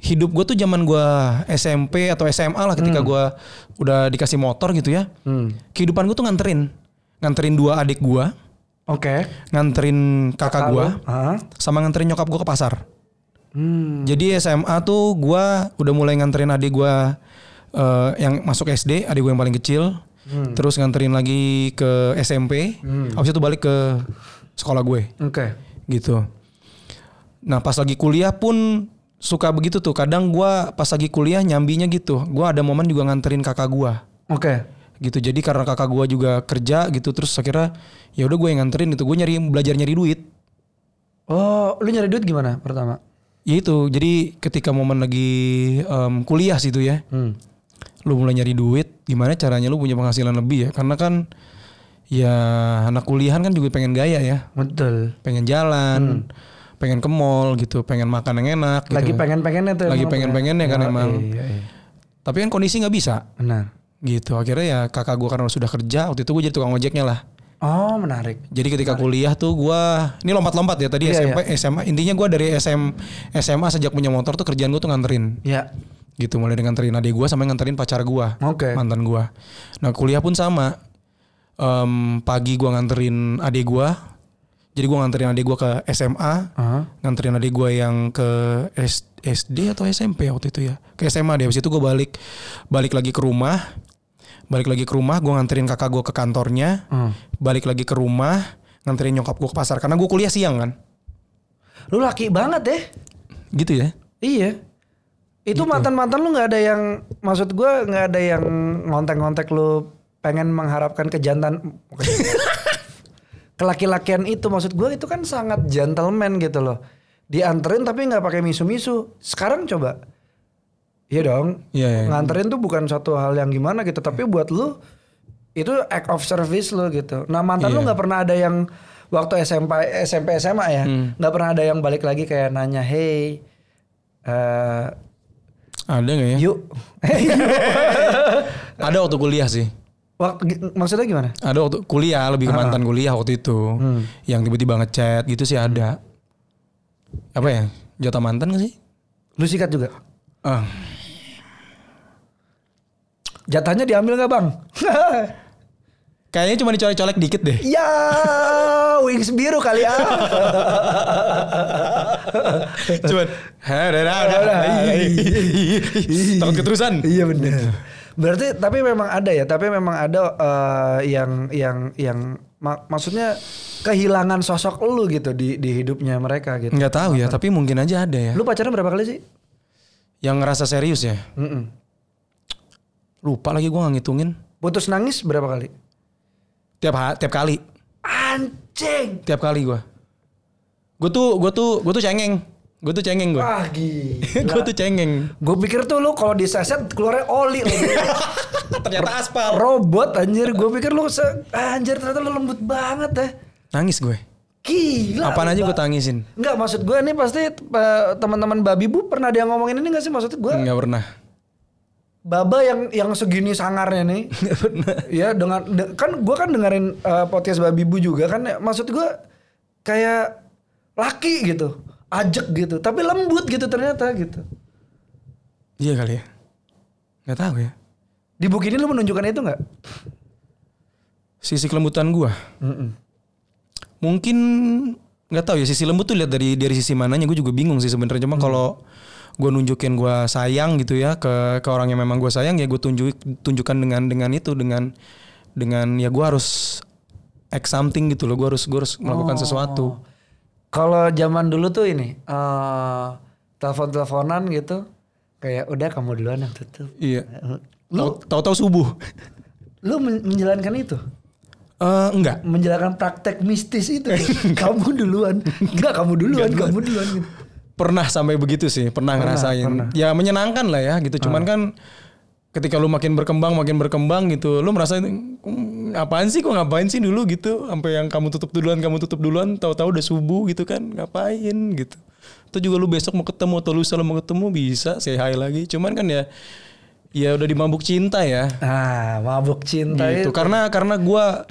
Speaker 2: hidup gue tuh zaman gue SMP atau SMA lah ketika gue udah dikasih motor gitu ya
Speaker 1: Hmm.
Speaker 2: kehidupan gue tuh nganterin nganterin dua adik gue
Speaker 1: Oke.
Speaker 2: nganterin kakak gue
Speaker 1: Ah.
Speaker 2: sama nganterin nyokap gue ke pasar
Speaker 1: Hmm.
Speaker 2: jadi SMA tuh gue udah mulai nganterin adik gue eh, yang masuk SD adik gue yang paling kecil terus nganterin lagi ke SMP habis itu balik ke sekolah gue
Speaker 1: Oke.
Speaker 2: gitu. Nah pas lagi kuliah pun suka begitu tuh. Kadang gua pas lagi kuliah nyambinya gitu. Gua ada momen juga nganterin kakak gua
Speaker 1: Oke.
Speaker 2: gitu. Jadi karena kakak gua juga kerja gitu terus akhirnya ya udah gue yang nganterin itu. Gue nyari belajar nyari duit.
Speaker 1: Oh, lu nyari duit gimana pertama?
Speaker 2: Ya itu. Jadi ketika momen lagi em, kuliah situ ya,
Speaker 1: Hmm.
Speaker 2: lu mulai nyari duit. Gimana caranya lu punya penghasilan lebih ya? Karena kan ya anak kuliahan kan juga pengen gaya ya,
Speaker 1: Betul.
Speaker 2: pengen jalan, pengen ke mall gitu, pengen makan yang enak. Gitu.
Speaker 1: Lagi pengen-pengennya tuh.
Speaker 2: Lagi
Speaker 1: emang
Speaker 2: pengen-pengennya kan
Speaker 1: Ya,
Speaker 2: emang.
Speaker 1: Iya, iya.
Speaker 2: Tapi kan kondisi nggak bisa
Speaker 1: Benar.
Speaker 2: gitu. Akhirnya ya kakak gue karena sudah kerja waktu itu gue jadi tukang ojeknya lah.
Speaker 1: Oh, menarik.
Speaker 2: Jadi ketika kuliah tuh gue ini lompat-lompat ya tadi
Speaker 1: Iya,
Speaker 2: SMP SMA intinya gue dari SM, SMA sejak punya motor tuh kerjaan gue tuh nganterin
Speaker 1: Ya.
Speaker 2: gitu mulai dengan nganterin adik gue sampai nganterin pacar gue
Speaker 1: Oke.
Speaker 2: mantan gue. Nah kuliah pun sama Em, pagi gue nganterin adik gue. Jadi gue nganterin adik gue ke SMA,
Speaker 1: Ah.
Speaker 2: nganterin adik gue yang ke S- SD atau SMP waktu itu ya ke SMA deh habis itu gue balik balik lagi ke rumah balik lagi ke rumah gue nganterin kakak gue ke kantornya
Speaker 1: Hmm.
Speaker 2: balik lagi ke rumah nganterin nyokap gue ke pasar karena gue kuliah siang kan
Speaker 1: Lu laki banget deh.
Speaker 2: gitu ya
Speaker 1: Iya. Itu mantan-mantan lu nggak ada yang maksud gua nggak ada yang ngontek-ngontek lu pengen mengharapkan kejantan kelaki-lakian itu maksud gua itu kan sangat gentleman gitu loh. Dianterin tapi nggak pakai misu-misu. Sekarang coba. Iya dong.
Speaker 2: Iya, iya.
Speaker 1: Nganterin tuh bukan suatu hal yang gimana gitu, tapi buat lu itu act of service lu gitu. Nah, mantan lu
Speaker 2: Iya.
Speaker 1: nggak pernah ada yang waktu SMP SMP SMA ya,
Speaker 2: Hmm.
Speaker 1: nggak pernah ada yang balik lagi kayak nanya, "Hey, eh
Speaker 2: ada nggak ya
Speaker 1: yuk."
Speaker 2: ada waktu kuliah sih
Speaker 1: Waktu maksudnya gimana?
Speaker 2: ada waktu kuliah lebih ke mantan kuliah waktu itu yang tiba-tiba ngechat gitu sih ada apa ya jatah mantan gak sih
Speaker 1: Lu sikat juga.
Speaker 2: ah
Speaker 1: Jatahnya diambil nggak bang?
Speaker 2: kayaknya cuma dicolek-colek dikit deh
Speaker 1: ya, wings biru kali ya.
Speaker 2: Cuman, udah, udah, udah. Takut keterusan.
Speaker 1: iya benar. Berarti tapi memang ada ya, tapi memang ada eh, yang yang yang mak- maksudnya kehilangan sosok lu gitu di di hidupnya mereka gitu.
Speaker 2: Nggak tahu ya, tapi mungkin aja ada ya.
Speaker 1: Lu pacaran berapa kali sih?
Speaker 2: Yang ngerasa serius ya.
Speaker 1: Mm-mm.
Speaker 2: Lupa lagi gue nggak ngitungin.
Speaker 1: Putus nangis berapa kali?
Speaker 2: Tiap ha- tiap kali,
Speaker 1: Anjing.
Speaker 2: tiap kali gue. Gue tuh gue tuh gue tuh cengeng. Gue tuh cengeng gue.
Speaker 1: Wah gila.
Speaker 2: gue tuh cengeng.
Speaker 1: Gue pikir tuh lu kalau diseset keluarnya oli.
Speaker 2: Ternyata aspal.
Speaker 1: Robot anjir. Gue pikir lu se- anjir ternyata lu lembut banget deh.
Speaker 2: Nangis gue.
Speaker 1: Gila.
Speaker 2: Apaan aja gue tangisin.
Speaker 1: Enggak maksud gue ini pasti eh, teman-teman babi bu pernah yang ngomongin ini gak sih maksud gue
Speaker 2: Nggak pernah.
Speaker 1: Baba yang yang segini sangarnya nih
Speaker 2: Nggak pernah.
Speaker 1: ya dengan de- kan gue kan dengerin eh, podcast babi bu juga kan ya, maksud gue kayak laki gitu ajek gitu tapi lembut gitu ternyata gitu
Speaker 2: Iya kali ya. Nggak tahu ya.
Speaker 1: di buku ini lu menunjukkan itu nggak
Speaker 2: Sisi kelembutan gue. Mungkin nggak tahu ya sisi lembut tuh lihat dari dari sisi mananya gue juga bingung sih sebenarnya cuma kalau gue nunjukin gue sayang gitu ya ke ke orang yang memang gue sayang ya gue tunjuk tunjukkan dengan dengan itu dengan dengan ya gue harus act something gitu loh gue harus gue harus melakukan sesuatu.
Speaker 1: Kalau zaman dulu tuh ini eh telepon teleponan gitu kayak udah kamu duluan yang tutup.
Speaker 2: Iya. Tahu- tahu-tahu subuh.
Speaker 1: Lu men- menjalankan itu?
Speaker 2: Eh enggak.
Speaker 1: Menjalankan praktek mistis itu? Kamu duluan. Enggak kamu duluan kamu duluan gitu.
Speaker 2: Pernah sampai begitu sih pernah, ngerasain.
Speaker 1: pernah.
Speaker 2: ya menyenangkan lah ya gitu. Cuman kan ketika lu makin berkembang makin berkembang gitu lu merasa "Hmm, apaan sih kok ngapain sih dulu? gitu. Sampai yang kamu tutup duluan kamu tutup duluan tahu-tahu udah subuh gitu kan ngapain gitu. Atau juga lu besok mau ketemu atau lusa lu mau ketemu bisa say hi lagi. Cuman kan ya ya udah dimabuk cinta ya.
Speaker 1: Ah, mabuk cinta
Speaker 2: gitu.
Speaker 1: itu.
Speaker 2: karena karena gua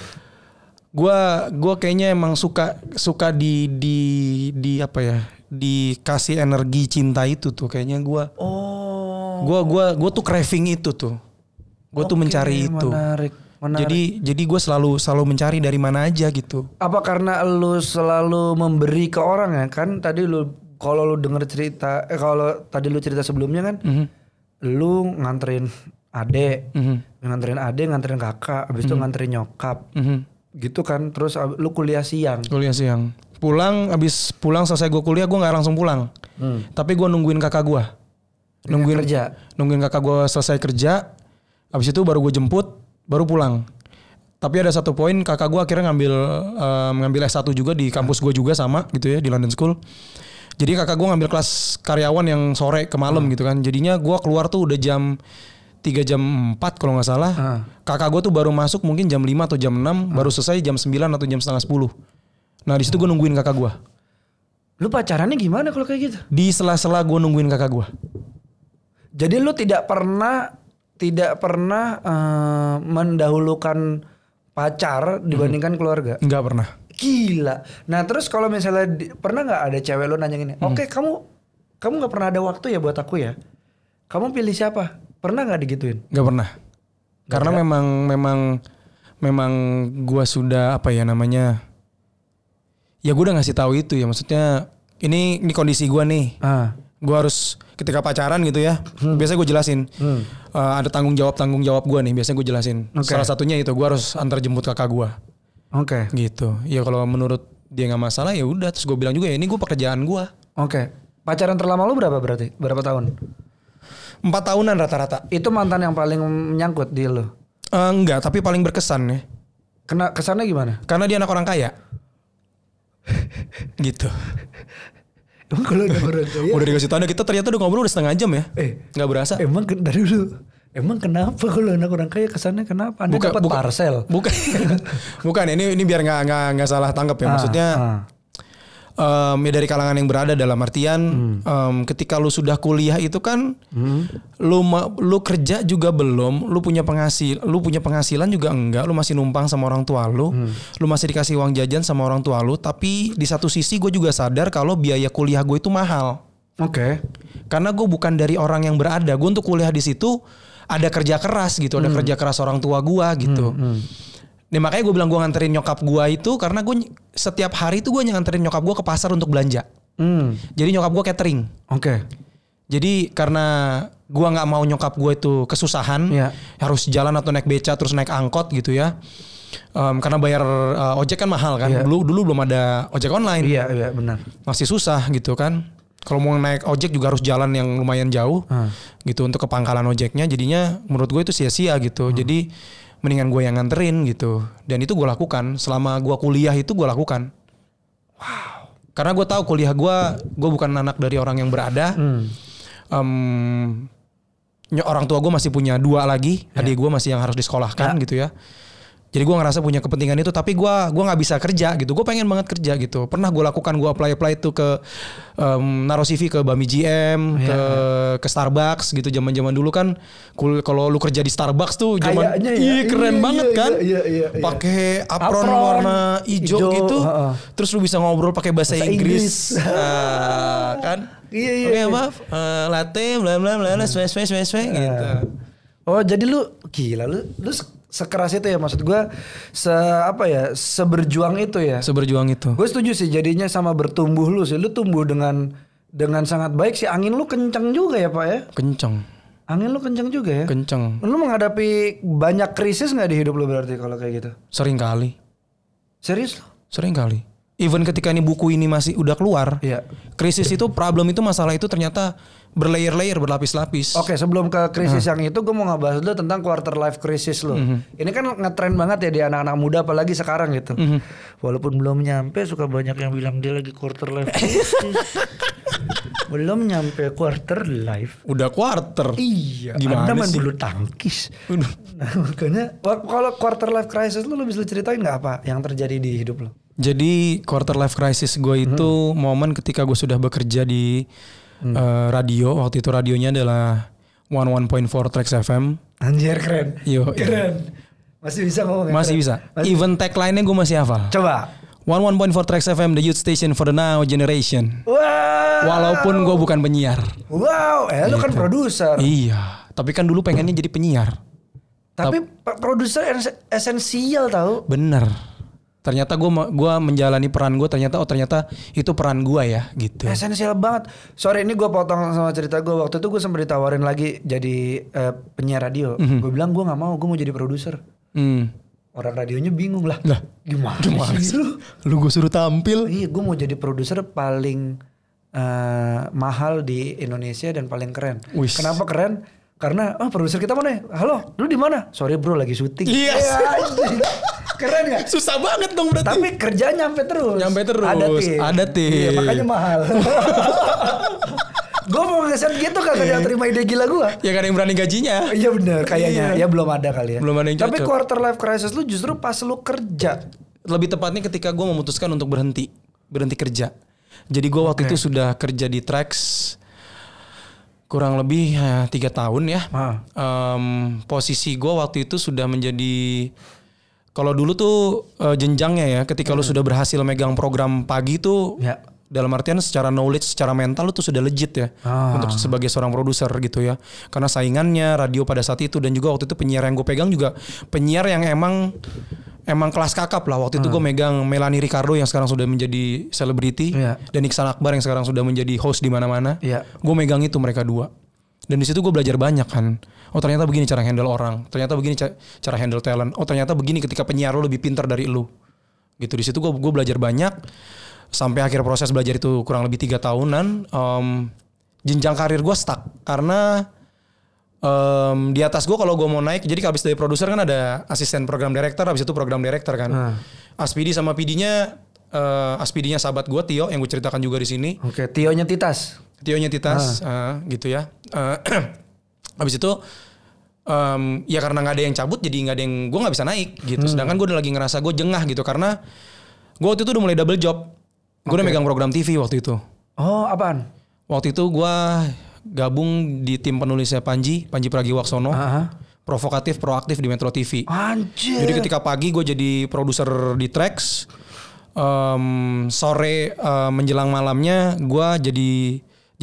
Speaker 2: gua gua kayaknya emang suka suka di di di apa ya dikasih energi cinta itu tuh kayaknya gua
Speaker 1: Oh.
Speaker 2: gua gua gua tuh craving itu tuh gua tuh mencari itu
Speaker 1: Menarik. Menarik.
Speaker 2: jadi jadi gue selalu selalu mencari dari mana aja gitu
Speaker 1: apa karena lu selalu memberi ke orang ya kan tadi lu kalau lu denger cerita eh kalau tadi lu cerita sebelumnya kan
Speaker 2: Mhm.
Speaker 1: lu nganterin ade
Speaker 2: Mhm.
Speaker 1: nganterin ade nganterin kakak habis itu nganterin nyokap
Speaker 2: Mhm.
Speaker 1: gitu kan terus lu kuliah siang
Speaker 2: kuliah siang pulang abis pulang selesai gue kuliah gue nggak langsung pulang. Tapi gue nungguin kakak gue nungguin
Speaker 1: kerja?
Speaker 2: nungguin kakak gue selesai kerja habis itu baru gue jemput baru pulang. Tapi ada satu poin kakak gue akhirnya ngambil em, ngambil S1 juga di kampus gue juga sama gitu ya di London School. Jadi kakak gue ngambil kelas karyawan yang sore ke malam gitu kan. Jadinya gue keluar tuh udah jam 3 jam 4 kalau nggak salah.
Speaker 1: Ah.
Speaker 2: kakak gue tuh baru masuk mungkin jam 5 atau jam 6 baru selesai jam 9 atau jam setengah 10 nah di situ gue nungguin kakak gue
Speaker 1: lu pacarannya gimana kalau kayak gitu?
Speaker 2: Di sela-sela gue nungguin kakak gue
Speaker 1: jadi lu tidak pernah tidak pernah eh, mendahulukan pacar dibandingkan keluarga?
Speaker 2: Nggak pernah.
Speaker 1: Gila. Nah terus kalau misalnya di- pernah nggak ada cewek lo nanya gini, oke kamu kamu nggak pernah ada waktu ya buat aku ya? Kamu pilih siapa? Pernah nggak digituin?
Speaker 2: nggak pernah. Karena memang memang memang gua sudah apa ya namanya ya gue udah ngasih tahu itu ya maksudnya ini ini kondisi gua nih
Speaker 1: Ah,
Speaker 2: gua harus ketika pacaran gitu ya biasanya gue jelasin
Speaker 1: Hmm.
Speaker 2: Eh, ada tanggung jawab tanggung jawab gua nih biasanya gue jelasin
Speaker 1: Oke.
Speaker 2: salah satunya itu gua harus antar jemput kakak gua
Speaker 1: oke,
Speaker 2: gitu ya kalau menurut dia nggak masalah ya udah terus gue bilang juga ya ini gue pekerjaan gua
Speaker 1: oke. Pacaran terlama lu berapa berarti? Berapa tahun?
Speaker 2: empat tahunan rata-rata
Speaker 1: Itu mantan yang paling menyangkut di lo.
Speaker 2: Eh, enggak tapi paling berkesan ya
Speaker 1: Kena kesannya gimana?
Speaker 2: karena dia anak orang kaya gitu
Speaker 1: Emang kalau ada orang kaya?
Speaker 2: Udah dikasih tanda kita ternyata udah ngobrol udah setengah jam ya.
Speaker 1: Eh,
Speaker 2: Nggak berasa.
Speaker 1: emang dari dulu. Emang kenapa kalau anak orang kaya kesannya kenapa? Anda dapat parcel.
Speaker 2: Bukan. bukan. Ini ini biar nggak nggak nggak salah tangkap ya. Maksudnya
Speaker 1: Ah,
Speaker 2: em, ya dari kalangan yang berada dalam artian em, ketika lu sudah kuliah itu kan lu ma- lu kerja juga belum, lu punya penghasil, lu punya penghasilan juga enggak, lu masih numpang sama orang tua lu, lu masih dikasih uang jajan sama orang tua lu, tapi di satu sisi gue juga sadar kalau biaya kuliah gue itu mahal.
Speaker 1: Oke.
Speaker 2: Karena gue bukan dari orang yang berada. Gue untuk kuliah di situ ada kerja keras gitu, ada kerja keras orang tua gue gitu. Nah makanya gue bilang gue nganterin nyokap gue itu karena gue setiap hari itu gue nganterin nyokap gue ke pasar untuk belanja.
Speaker 1: Hmm.
Speaker 2: Jadi nyokap gue catering.
Speaker 1: Oke.
Speaker 2: Jadi karena gue nggak mau nyokap gue itu kesusahan,
Speaker 1: Iya.
Speaker 2: harus jalan atau naik beca terus naik angkot gitu ya. Em, karena bayar eh, ojek kan mahal kan.
Speaker 1: Iya.
Speaker 2: Dulu dulu belum ada ojek online
Speaker 1: Iya, iya benar.
Speaker 2: masih susah gitu kan. Kalau mau naik ojek juga harus jalan yang lumayan jauh
Speaker 1: Ah.
Speaker 2: gitu untuk ke pangkalan ojeknya. Jadinya menurut gue itu sia-sia gitu. Jadi mendingan gue yang nganterin gitu. Dan itu gue lakukan selama gue kuliah itu gue lakukan. Wow. Karena gue tahu kuliah gue, gue bukan anak dari orang yang berada.
Speaker 1: Hmm.
Speaker 2: Ny- orang tua gue masih punya dua lagi, adik gue masih yang harus disekolahkan gitu ya. Jadi gue ngerasa punya kepentingan itu, tapi gue gua nggak bisa kerja gitu. Gue pengen banget kerja gitu. Pernah gue lakukan, gue apply apply itu ke em, naruh CV ke Bami GM, ke ke Starbucks gitu. Zaman zaman dulu kan, kalau lu kerja di Starbucks tuh zaman,
Speaker 1: Kayaknya ya.
Speaker 2: iya keren
Speaker 1: Iya,
Speaker 2: banget
Speaker 1: iya,
Speaker 2: kan.
Speaker 1: iya, iya, iya.
Speaker 2: Pakai apron,
Speaker 1: Apron,
Speaker 2: warna hijau,
Speaker 1: hijau,
Speaker 2: gitu.
Speaker 1: heeh.
Speaker 2: Terus lu bisa ngobrol pakai bahasa,
Speaker 1: Bahasa
Speaker 2: Inggris,
Speaker 1: Inggris.
Speaker 2: Ah, kan?
Speaker 1: Iya, iya,
Speaker 2: Oke
Speaker 1: iya.
Speaker 2: maaf, eh, latte, bla bla bla, bla, smash smash smash gitu.
Speaker 1: Oh jadi lu gila lu lu sekeras itu ya maksud gua se apa ya seberjuang itu ya.
Speaker 2: Seberjuang itu.
Speaker 1: Gue setuju sih jadinya sama bertumbuh lu sih. Lu tumbuh dengan dengan sangat baik sih. Angin lu kencang juga ya pak ya.
Speaker 2: Kenceng,
Speaker 1: Angin lu kencang juga ya.
Speaker 2: kenceng.
Speaker 1: Lu menghadapi banyak krisis nggak di hidup lu berarti kalau kayak gitu?
Speaker 2: Sering kali,
Speaker 1: Serius lu?
Speaker 2: sering kali. Even ketika ini buku ini masih udah keluar,
Speaker 1: Iya.
Speaker 2: krisis itu, problem itu, masalah itu ternyata berlayer-layer, berlapis-lapis.
Speaker 1: Oke sebelum ke krisis yang itu gue mau ngebahas dulu tentang quarter life crisis lu. Ini kan ngetrend banget ya di anak-anak muda apalagi sekarang gitu. Walaupun belum nyampe suka banyak yang bilang dia lagi quarter life crisis. Belum nyampe quarter life.
Speaker 2: Udah quarter.
Speaker 1: Iya.
Speaker 2: Gimana
Speaker 1: Anda main
Speaker 2: sih?
Speaker 1: bulu tangkis. Nah, makanya kalau quarter life crisis lu, lu bisa ceritain nggak apa yang terjadi di hidup lu?
Speaker 2: Jadi quarter life crisis gue itu momen ketika gue sudah bekerja di eh, radio. Waktu itu radionya adalah 11.4 Tracks FM.
Speaker 1: Anjir keren.
Speaker 2: Yo,
Speaker 1: Keren. Masih bisa ngomong ya?
Speaker 2: Masih
Speaker 1: Keren.
Speaker 2: bisa. Even tagline-nya gue masih hafal.
Speaker 1: Coba.
Speaker 2: 11.4 Tracks FM, the youth station for the now generation.
Speaker 1: Wow.
Speaker 2: Walaupun gue bukan penyiar.
Speaker 1: Wow, eh lu kan produser.
Speaker 2: Iya. Tapi kan dulu pengennya jadi penyiar.
Speaker 1: Tapi pa- produser es- esensial tahu.
Speaker 2: Bener. Ternyata gue gua menjalani peran gue ternyata oh ternyata itu peran gue ya gitu.
Speaker 1: Esensial banget. Sorry ini gue potong sama cerita gue. Waktu itu gue sempat ditawarin lagi jadi eh, penyiar radio.
Speaker 2: Mhm.
Speaker 1: Gue bilang gue nggak mau, gue mau jadi produser.
Speaker 2: Hmm.
Speaker 1: Orang radionya bingung lah.
Speaker 2: Lah,
Speaker 1: Gimana,
Speaker 2: gimana
Speaker 1: sih lu?
Speaker 2: Lu gue suruh tampil.
Speaker 1: Iya, gue mau jadi produser paling eh, mahal di Indonesia dan paling keren.
Speaker 2: Wis.
Speaker 1: Kenapa keren? Karena oh produser kita mana? ya? Halo, lu di mana? Sorry bro, lagi syuting.
Speaker 2: Iya.
Speaker 1: Ya, keren gak?
Speaker 2: Susah banget dong berarti.
Speaker 1: Tapi kerjaan nyampe terus.
Speaker 2: Nyampe terus.
Speaker 1: Ada tim.
Speaker 2: Ada tim.
Speaker 1: Iya, makanya mahal. gue mau ngeset gitu kagak dia terima ide gila gue.
Speaker 2: ya kan yang berani gajinya.
Speaker 1: Iya bener kayaknya. Ya belum ada kali ya.
Speaker 2: Belum ada yang
Speaker 1: Tapi
Speaker 2: cocok.
Speaker 1: quarter life crisis lu justru pas lu kerja.
Speaker 2: Lebih tepatnya ketika gue memutuskan untuk berhenti, berhenti kerja. Jadi gue waktu itu sudah kerja di Trax kurang lebih eh, tiga tahun ya.
Speaker 1: Ah.
Speaker 2: Em, posisi gue waktu itu sudah menjadi kalau dulu tuh eh, jenjangnya ya, ketika lu sudah berhasil megang program pagi tuh
Speaker 1: Ya.
Speaker 2: dalam artian secara knowledge, secara mental lu tuh sudah legit ya
Speaker 1: Ah.
Speaker 2: untuk sebagai seorang produser gitu ya. Karena saingannya radio pada saat itu dan juga waktu itu penyiar yang gue pegang juga penyiar yang emang emang kelas kakap lah. Waktu itu gue megang Melanie Ricardo yang sekarang sudah menjadi selebriti
Speaker 1: Iya.
Speaker 2: dan Iksan Akbar yang sekarang sudah menjadi host di mana-mana.
Speaker 1: Iya.
Speaker 2: Gue megang itu mereka dua. Dan di situ gue belajar banyak kan. Oh ternyata begini cara handle orang. Ternyata begini ca- cara handle talent. Oh ternyata begini ketika penyiar lo lebih pintar dari lu. Gitu di situ gue gue belajar banyak. Sampai akhir proses belajar itu kurang lebih tiga tahunan. Em, jenjang karir gue stuck karena em, di atas gue kalau gue mau naik. Jadi habis dari produser kan ada asisten program director. Habis itu program director kan.
Speaker 1: Ah.
Speaker 2: Aspidi sama PD-nya eh, Aspidi-nya sahabat gue Tio yang gue ceritakan juga di sini.
Speaker 1: Oke, Tionya Titas.
Speaker 2: Tionya Titas eh, gitu ya. Eh, habis itu em, ya karena nggak ada yang cabut jadi nggak ada yang gue nggak bisa naik gitu. Sedangkan gue udah lagi ngerasa gue jengah gitu karena gue waktu itu udah mulai double job. Gue udah megang program TV waktu itu.
Speaker 1: Oh, apaan?
Speaker 2: Waktu itu gue gabung di tim penulisnya Panji, Panji Pragiwaksono.
Speaker 1: Ah.
Speaker 2: Provokatif, proaktif di Metro TV.
Speaker 1: Anjir.
Speaker 2: Jadi ketika pagi gue jadi produser di Trax, em, sore eh, menjelang malamnya gue jadi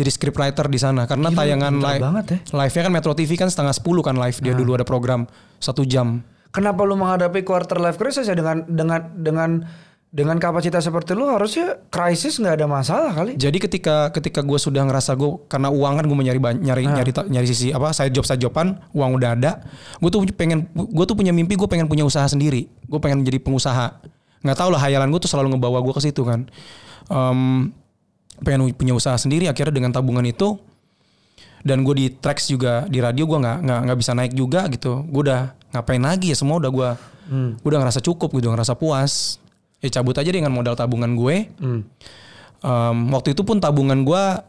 Speaker 2: jadi scriptwriter di sana. Karena tayangan
Speaker 1: pintar
Speaker 2: live
Speaker 1: banget ya.
Speaker 2: live-nya kan Metro TV kan setengah 10 kan live dia dulu ada program satu jam.
Speaker 1: Kenapa lu menghadapi quarter life crisis ya dengan dengan dengan dengan kapasitas seperti lu harusnya krisis nggak ada masalah kali.
Speaker 2: Jadi ketika ketika gue sudah ngerasa gue karena uang kan gue mau nyari nyari nyari ta- nyari sisi apa side job side joban uang udah ada. Gue tuh pengen gue tuh punya mimpi gue pengen punya usaha sendiri. Gue pengen jadi pengusaha. Nggak tahu lah hayalan gue tuh selalu ngebawa gue ke situ kan. Em, pengen punya usaha sendiri akhirnya dengan tabungan itu dan gue di tracks juga di radio gue nggak nggak nggak bisa naik juga gitu gue udah ngapain lagi ya semua udah gue gue udah ngerasa cukup gitu ngerasa puas ya cabut aja dengan modal tabungan gue
Speaker 1: Hmm.
Speaker 2: Em, waktu itu pun tabungan gua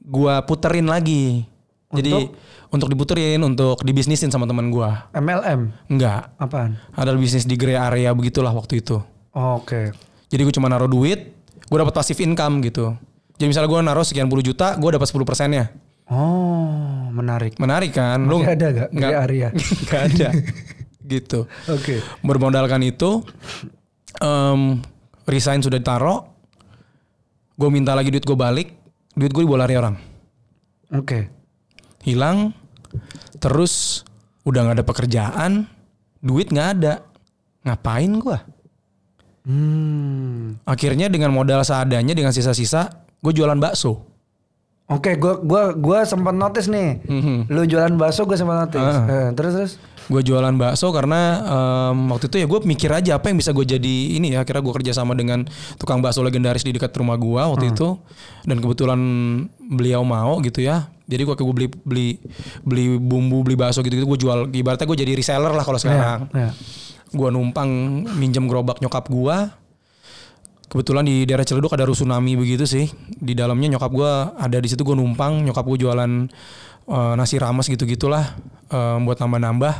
Speaker 2: gua puterin lagi. Jadi untuk diputerin, untuk dibisnisin sama teman gua.
Speaker 1: MLM
Speaker 2: Enggak.
Speaker 1: apaan?
Speaker 2: Ada bisnis di grey area begitulah waktu itu.
Speaker 1: Oke.
Speaker 2: Jadi gue cuma naruh duit, gue dapat passive income gitu. Jadi misalnya gue naruh sekian puluh juta, gue dapat 10 persennya.
Speaker 1: Oh, menarik.
Speaker 2: Menarik kan?
Speaker 1: Masih ada gak
Speaker 2: Nggak
Speaker 1: grey area?
Speaker 2: nggak ada. gitu.
Speaker 1: Oke.
Speaker 2: Bermodalkan itu, em, resign sudah ditaruh, gue minta lagi duit gue balik, duit gue dibawa lari orang.
Speaker 1: Oke.
Speaker 2: hilang terus udah nggak ada pekerjaan duit nggak ada ngapain gua
Speaker 1: Hmm.
Speaker 2: akhirnya dengan modal seadanya dengan sisa-sisa gue jualan bakso
Speaker 1: Oke, gua gua gua sempat notice nih.
Speaker 2: Mhm.
Speaker 1: Lu jualan bakso gua sempat notice.
Speaker 2: Ah.
Speaker 1: Eh, terus terus.
Speaker 2: gue jualan bakso karena em, waktu itu ya gue mikir aja apa yang bisa gue jadi ini ya akhirnya gue kerja sama dengan tukang bakso legendaris di dekat rumah gue waktu itu dan kebetulan beliau mau gitu ya jadi gue gue beli beli beli bumbu beli bakso gitu gitu gue jual ibaratnya gue jadi reseller lah kalau sekarang
Speaker 1: Ya.
Speaker 2: Gua numpang minjem gerobak nyokap gua kebetulan di daerah Ciledug ada rusunami begitu sih. Di dalamnya nyokap gue ada di situ gue numpang. Nyokap gue jualan eh, nasi rames gitu gitulah eh, buat nambah-nambah.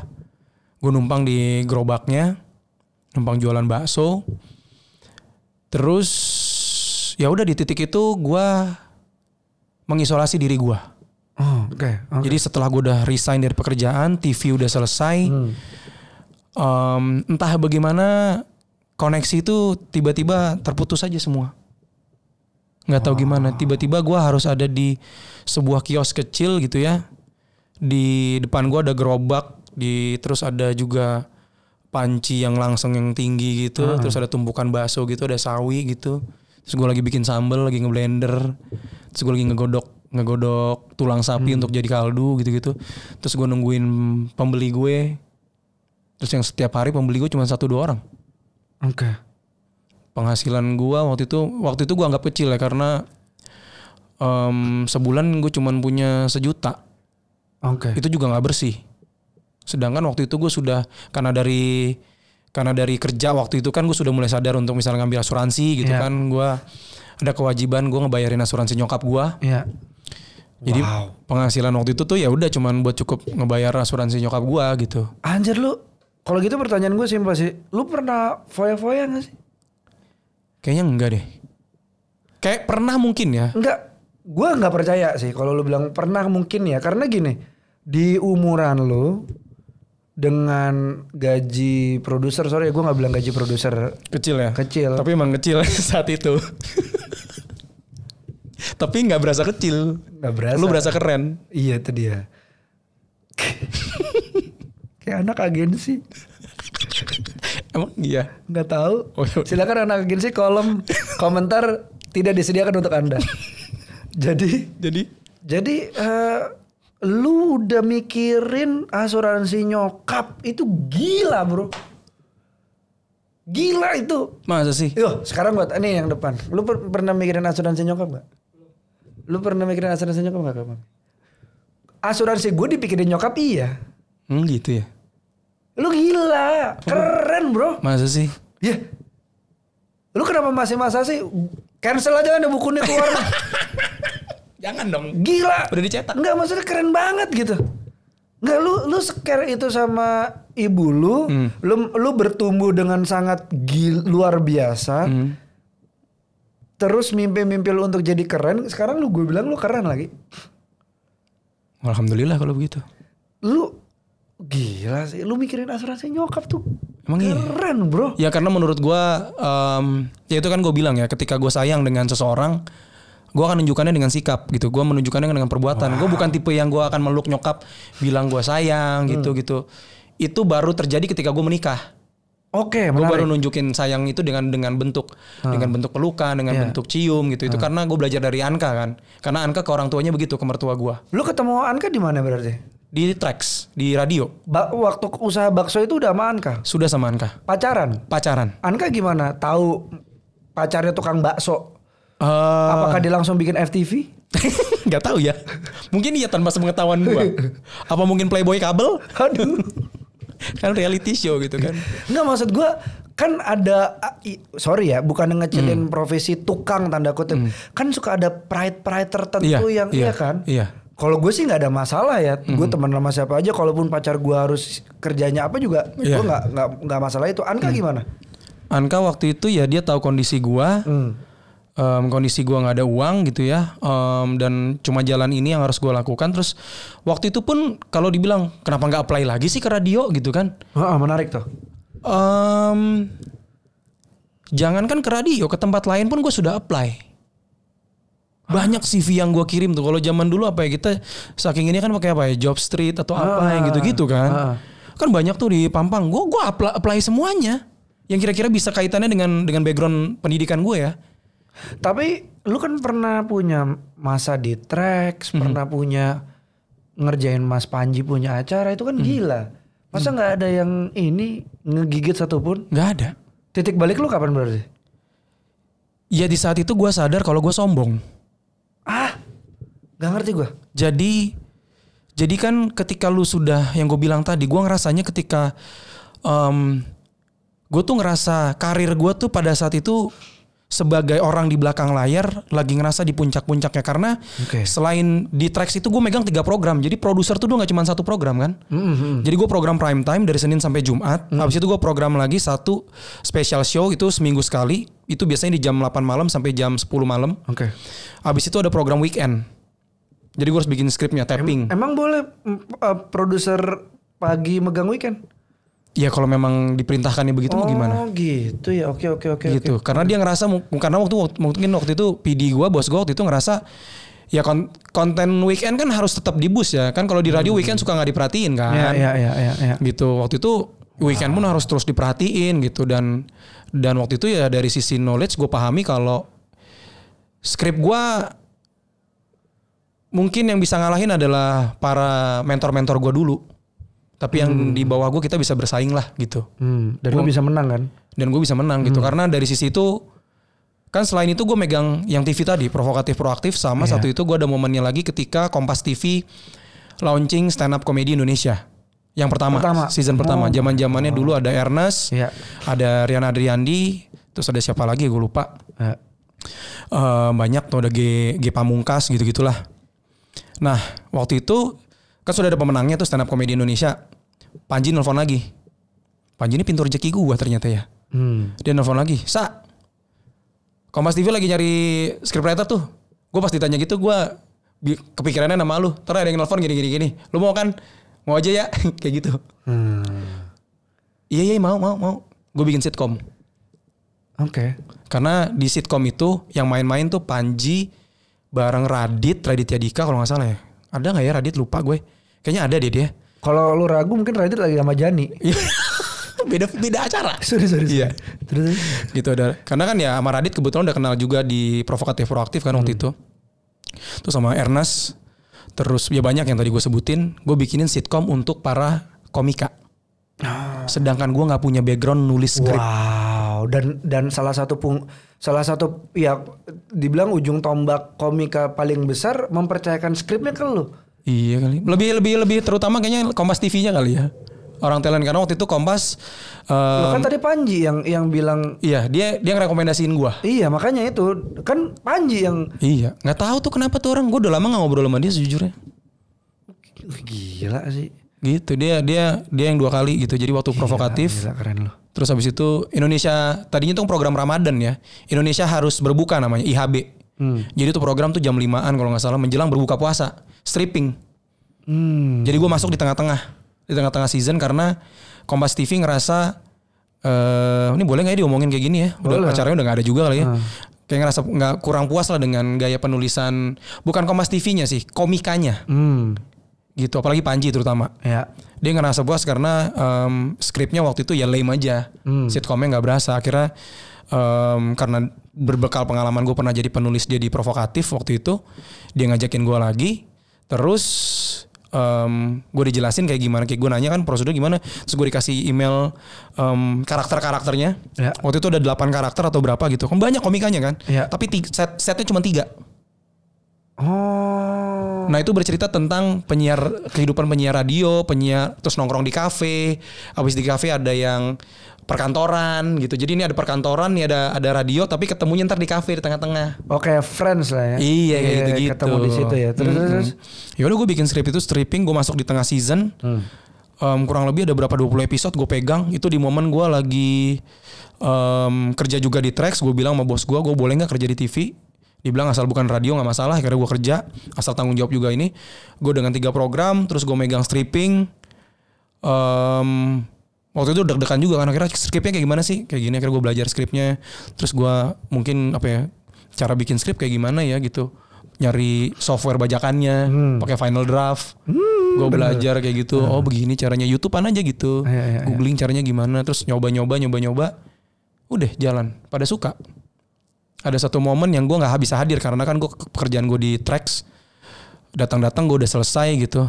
Speaker 2: Gue numpang di gerobaknya, numpang jualan bakso. Terus ya udah di titik itu gue mengisolasi diri gue.
Speaker 1: Oh, oke. oke.
Speaker 2: Jadi setelah gue udah resign dari pekerjaan, TV udah selesai,
Speaker 1: Hmm.
Speaker 2: Em, entah bagaimana koneksi itu tiba-tiba terputus aja semua. Nggak tahu gimana. Tiba-tiba gue harus ada di sebuah kios kecil gitu ya. Di depan gue ada gerobak, di terus ada juga panci yang langsung yang tinggi gitu, terus ada tumpukan bakso gitu, ada sawi gitu. Terus gue lagi bikin sambal, lagi ngeblender. Terus gue lagi ngegodok ngegodok tulang sapi untuk jadi kaldu gitu-gitu. Terus gue nungguin pembeli gue. Terus yang setiap hari pembeli gue cuma satu dua orang.
Speaker 1: Oke.
Speaker 2: Penghasilan gue waktu itu waktu itu gue anggap kecil ya karena em, sebulan gue cuma punya sejuta.
Speaker 1: Oke.
Speaker 2: Itu juga nggak bersih. Sedangkan waktu itu gue sudah karena dari karena dari kerja waktu itu kan gue sudah mulai sadar untuk misalnya ngambil asuransi gitu
Speaker 1: Iya.
Speaker 2: kan gue ada kewajiban gue ngebayarin asuransi nyokap gue
Speaker 1: Iya.
Speaker 2: jadi penghasilan waktu itu tuh ya udah cuman buat cukup ngebayar asuransi nyokap gue gitu
Speaker 1: Anjir lu. Kalau gitu pertanyaan gue simpel sih. Lu pernah foya-foya gak sih?
Speaker 2: kayaknya enggak deh kayak pernah mungkin ya
Speaker 1: Enggak. Gue nggak percaya sih kalau lu bilang pernah mungkin ya. Karena gini. Di umuran lu. Dengan gaji produser. Sorry gue nggak bilang gaji produser
Speaker 2: kecil ya
Speaker 1: kecil.
Speaker 2: tapi emang kecil saat itu tapi nggak berasa kecil
Speaker 1: Nggak berasa.
Speaker 2: lu berasa keren
Speaker 1: Iya itu dia. Kayak anak agensi.
Speaker 2: emang iya
Speaker 1: Nggak tahu.
Speaker 2: Oh, iya.
Speaker 1: Silakan anak agensi kolom komentar tidak disediakan untuk anda. Jadi
Speaker 2: jadi
Speaker 1: jadi eh, lu udah mikirin asuransi nyokap itu gila bro. Gila itu.
Speaker 2: masa sih
Speaker 1: Yo sekarang buat ini yang depan. Lu per- pernah mikirin asuransi nyokap gak? Lu pernah mikirin asuransi nyokap gak kapan? Asuransi gue dipikirin nyokap iya.
Speaker 2: hmm, gitu ya
Speaker 1: Lu gila, keren bro.
Speaker 2: masa sih
Speaker 1: Ya. Lu kenapa masih masa sih? Cancel aja kan ada bukunya keluar.
Speaker 2: jangan dong
Speaker 1: Gila.
Speaker 2: udah dicetak
Speaker 1: Enggak maksudnya keren banget gitu. Enggak lu lu scare itu sama ibu lu,
Speaker 2: Hmm.
Speaker 1: lu lu bertumbuh dengan sangat gil, luar biasa.
Speaker 2: Hmm.
Speaker 1: Terus mimpi-mimpi lu untuk jadi keren, sekarang lu gue bilang lu keren lagi.
Speaker 2: alhamdulillah kalau begitu
Speaker 1: Lu gila sih, lu mikirin asuransi nyokap tuh.
Speaker 2: Emang iya?
Speaker 1: keren, Bro.
Speaker 2: Ya karena menurut gua em, ya itu kan gue bilang ya ketika gue sayang dengan seseorang gue akan menunjukkannya dengan sikap gitu gue menunjukkannya dengan perbuatan gue bukan tipe yang gue akan meluk nyokap bilang gue sayang gitu gitu itu baru terjadi ketika gue menikah
Speaker 1: Oke,
Speaker 2: gue
Speaker 1: menarik.
Speaker 2: baru nunjukin sayang itu dengan dengan bentuk dengan bentuk pelukan dengan
Speaker 1: Iya.
Speaker 2: bentuk cium gitu itu karena gue belajar dari Anka kan karena Anka ke orang tuanya begitu ke mertua gue
Speaker 1: Lu ketemu Anka di mana berarti?
Speaker 2: Di Trax di radio.
Speaker 1: Ba- waktu usaha bakso itu udah sama Anka.
Speaker 2: sudah sama Anka.
Speaker 1: Pacaran.
Speaker 2: pacaran.
Speaker 1: Anka gimana? Tahu pacarnya tukang bakso?
Speaker 2: Eh,
Speaker 1: Apakah dia langsung bikin FTV?
Speaker 2: nggak tahu ya. Mungkin iya tanpa sepengetahuan gue apa mungkin playboy kabel?
Speaker 1: Aduh.
Speaker 2: kan reality show gitu kan.
Speaker 1: Enggak maksud gua kan ada ah, sorry ya bukan ngecilin profesi tukang tanda kutip. Kan suka ada pride pride tertentu yang iya, kan?
Speaker 2: iya
Speaker 1: kalau gue sih nggak ada masalah ya. Gue teman sama siapa aja kalaupun pacar gua harus kerjanya apa juga
Speaker 2: Iya.
Speaker 1: gue nggak nggak nggak masalah itu. Anka gimana?
Speaker 2: Anka waktu itu ya dia tahu kondisi gua.
Speaker 1: Hmm.
Speaker 2: em, kondisi gua nggak ada uang gitu ya. Em, dan cuma jalan ini yang harus gua lakukan. Terus waktu itu pun kalau dibilang kenapa nggak apply lagi sih ke radio gitu kan?
Speaker 1: Ah, menarik tuh.
Speaker 2: Em, jangankan ke radio ke tempat lain pun gue sudah apply banyak CV yang gua kirim tuh. Kalau zaman dulu apa ya kita saking ini kan pakai apa ya job street atau apa
Speaker 1: Ah,
Speaker 2: yang gitu-gitu kan.
Speaker 1: ah.
Speaker 2: kan banyak tuh di Pampang. Gua gua apply, apply semuanya. Yang kira-kira bisa kaitannya dengan dengan background pendidikan gue ya.
Speaker 1: Tapi lu kan pernah punya masa di Trax
Speaker 2: Hmm.
Speaker 1: pernah punya ngerjain Mas Panji punya acara itu kan
Speaker 2: Hmm.
Speaker 1: gila. Masa nggak ada yang ini ngegigit satupun?
Speaker 2: Nggak ada.
Speaker 1: Titik balik lu kapan berarti?
Speaker 2: Ya di saat itu gua sadar kalau gue sombong
Speaker 1: nggak ngerti gua.
Speaker 2: Jadi jadi kan ketika lu sudah yang gue bilang tadi, gua ngerasanya ketika um, gue tuh ngerasa karir gue tuh pada saat itu sebagai orang di belakang layar lagi ngerasa di puncak-puncaknya. Karena
Speaker 1: Oke.
Speaker 2: selain di tracks itu gue megang tiga program. Jadi produser tuh nggak cuma satu program kan? Jadi gue program prime time dari Senin sampai Jumat. Habis itu gue program lagi satu special show itu seminggu sekali. Itu biasanya di jam 8 malam sampai jam 10 malam.
Speaker 1: Oke.
Speaker 2: habis itu ada program weekend jadi gue harus bikin skripnya tapping
Speaker 1: Emang boleh uh, produser pagi megang weekend?
Speaker 2: ya kalau memang diperintahkannya begitu mau gimana
Speaker 1: Oh gitu ya. Oke oke oke.
Speaker 2: gitu karena dia ngerasa karena waktu mungkin waktu itu PD gua bos gua waktu itu ngerasa ya kon- konten weekend kan harus tetap di bus ya kan kalau di radio weekend suka nggak diperhatiin
Speaker 1: Ya
Speaker 2: kan
Speaker 1: ya ya ya. ya.
Speaker 2: gitu waktu itu weekend pun harus terus diperhatiin gitu dan dan waktu itu ya dari sisi knowledge gue pahami kalau skrip gua mungkin yang bisa ngalahin adalah para mentor-mentor gua dulu tapi yang di bawah gue kita bisa bersaing lah gitu
Speaker 1: Hmm. Dan lu bisa menang kan?
Speaker 2: dan gue bisa menang gitu karena dari sisi itu kan selain itu gue megang yang TV tadi provokatif proaktif sama
Speaker 1: Iya.
Speaker 2: satu itu gue ada momennya lagi ketika Kompas TV launching stand up comedy Indonesia yang pertama,
Speaker 1: Pertama.
Speaker 2: season pertama zaman zamannya dulu ada Ernest
Speaker 1: Iya.
Speaker 2: ada Rian Adriandi terus ada siapa lagi gue lupa
Speaker 1: Ya.
Speaker 2: Eh, banyak tuh ada G, G Pamungkas gitu gitulah nah waktu itu kan sudah ada pemenangnya tuh stand up comedy Indonesia Panji nelfon lagi Panji ini pintu rezeki gue ternyata ya
Speaker 1: Hmm.
Speaker 2: dia nelfon lagi, Sa, Kompas TV lagi nyari scriptwriter tuh. Gue pas ditanya gitu, gue kepikirannya nama lu. Terus ada yang nelfon gini gini. Lu mau kan? Mau aja ya, kayak gitu.
Speaker 1: Hmm.
Speaker 2: Iya iya mau mau mau. Gue bikin sitkom.
Speaker 1: Oke.
Speaker 2: Karena di sitkom itu yang main-main tuh Panji bareng Radit, Raditya Dika kalau nggak salah ya. Ada nggak ya Radit? Lupa gue. Kayaknya ada deh dia.
Speaker 1: Kalau lu ragu mungkin Radit lagi sama Jani.
Speaker 2: beda beda acara.
Speaker 1: sorry sorry.
Speaker 2: Iya.
Speaker 1: Terus. terus.
Speaker 2: gitu ada karena kan ya sama Radit kebetulan udah kenal juga di provokatif proaktif kan waktu itu terus sama Ernest terus ya banyak yang tadi gue sebutin gue bikinin sitkom untuk para komika sedangkan gue nggak punya background nulis skrip
Speaker 1: Wow, dan dan salah satu pung salah satu ya dibilang ujung tombak komika paling besar mempercayakan skripnya ke lu.
Speaker 2: iya kali. Lebih lebih lebih terutama kayaknya Kompas TV-nya kali ya. Orang talent karena waktu itu Kompas eh,
Speaker 1: Lu kan tadi Panji yang yang bilang
Speaker 2: iya dia dia ngerekomendasiin gue
Speaker 1: iya makanya itu. Kan Panji yang
Speaker 2: iya nggak tahu tuh kenapa tuh orang. Gue udah lama nggak ngobrol sama dia sejujurnya.
Speaker 1: Gila sih.
Speaker 2: gitu dia dia dia yang dua kali gitu. Jadi waktu provokatif.
Speaker 1: Gila keren lu.
Speaker 2: Terus habis itu Indonesia tadinya tuh program Ramadan ya. Indonesia harus berbuka namanya IHB. Jadi tuh program tuh jam 5-an kalau nggak salah menjelang berbuka puasa, stripping.
Speaker 1: Hmm.
Speaker 2: Jadi gue masuk di tengah-tengah, di tengah-tengah season karena Kompas TV ngerasa eh ini boleh nggak ya diomongin kayak gini ya? Udah
Speaker 1: Boleh.
Speaker 2: acaranya udah nggak ada juga kali ya. Kayak ngerasa nggak kurang puas lah dengan gaya penulisan bukan Kompas TV-nya sih, komikanya
Speaker 1: Hmm.
Speaker 2: Gitu. Apalagi Panji terutama.
Speaker 1: Ya.
Speaker 2: dia ngerasa puas karena em, skripnya waktu itu ya lame aja. Sitkomnya nggak berasa. Akhirnya em, karena berbekal pengalaman gue pernah jadi penulis dia di provokatif waktu itu dia ngajakin gue lagi. Terus em, gue dijelasin kayak gimana. Kayak gue nanya kan prosedur gimana. Terus gue dikasih email em, karakter karakternya
Speaker 1: Ya.
Speaker 2: waktu itu ada 8 karakter atau berapa gitu. Kan banyak komikanya kan.
Speaker 1: Ya.
Speaker 2: tapi set setnya cuma tiga
Speaker 1: Oh.
Speaker 2: Nah itu bercerita tentang penyiar kehidupan penyiar radio, penyiar terus nongkrong di kafe. Habis di kafe ada yang perkantoran gitu. Jadi ini ada perkantoran, nih ada ada radio, tapi ketemunya ntar di kafe di tengah-tengah.
Speaker 1: Oke, friends lah ya.
Speaker 2: Iya kayak gitu-gitu.
Speaker 1: Ketemu di situ ya. Terus terus, terus.
Speaker 2: Ya udah gue bikin skrip itu stripping, gue masuk di tengah season. Em, kurang lebih ada berapa 20 episode gue pegang. Itu di momen gue lagi em, kerja juga di Trax. Gue bilang sama bos gue, gue boleh nggak kerja di TV? Dibilang asal bukan radio nggak masalah. Akhirnya gue kerja, asal tanggung jawab juga ini. Gue dengan tiga program, terus gue megang stripping. Em, waktu itu deg-degan juga kan akhirnya skripnya kayak gimana sih? Kayak gini akhirnya gue belajar skripnya. Terus gue mungkin apa ya cara bikin skrip kayak gimana ya gitu. Nyari software bajakannya pakai final draft. Gue belajar kayak gitu. Oh begini caranya. YouTubean aja gitu.
Speaker 1: Iya, iya.
Speaker 2: googling caranya gimana terus nyoba nyoba nyoba nyoba udah jalan. Pada suka ada satu momen yang gue nggak bisa hadir karena kan gue pekerjaan gue di tracks datang-datang gue udah selesai gitu.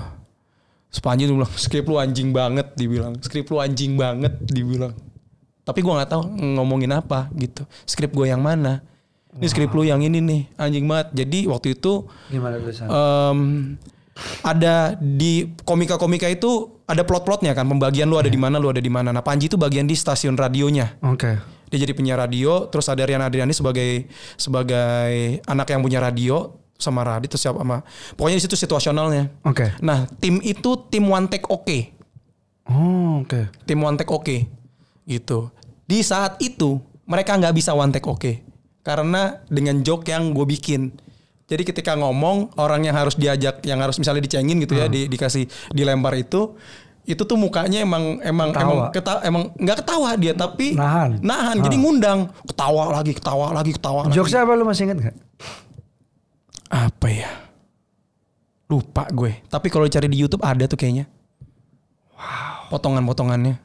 Speaker 2: Sepanji tuh bilang skrip lu anjing banget dibilang. Skrip lu anjing banget dibilang. Tapi gue nggak tahu ngomongin apa gitu. Skrip gue yang mana? Ini skrip lu yang ini nih anjing banget. Jadi waktu itu
Speaker 1: Gimana
Speaker 2: em, ada di komika-komika itu ada plot-plotnya kan. Pembagian lu ada di mana lu ada di mana. Nah Panji itu bagian di stasiun radionya.
Speaker 1: Oke.
Speaker 2: Dia jadi penyiar radio terus ada Rian Adriani sebagai sebagai anak yang punya radio sama Radit terus siapa sama pokoknya di situ situasionalnya.
Speaker 1: Oke.
Speaker 2: nah tim itu tim one take oke
Speaker 1: Oh, oke.
Speaker 2: tim one take oke gitu. Di saat itu mereka nggak bisa one take oke karena dengan joke yang gue bikin. Jadi ketika ngomong orang yang harus diajak yang harus misalnya dicengin gitu ya di, dikasih dilempar itu itu tuh mukanya emang emang
Speaker 1: Ketawa.
Speaker 2: emang keta, emang nggak ketawa dia tapi
Speaker 1: Nahan.
Speaker 2: nahan. Jadi ngundang. Ketawa lagi ketawa lagi ketawa
Speaker 1: Jokesnya apa lu masih inget gak?
Speaker 2: apa ya? Lupa gue. Tapi kalau cari di YouTube ada tuh kayaknya. Wow. Potongan-potongannya.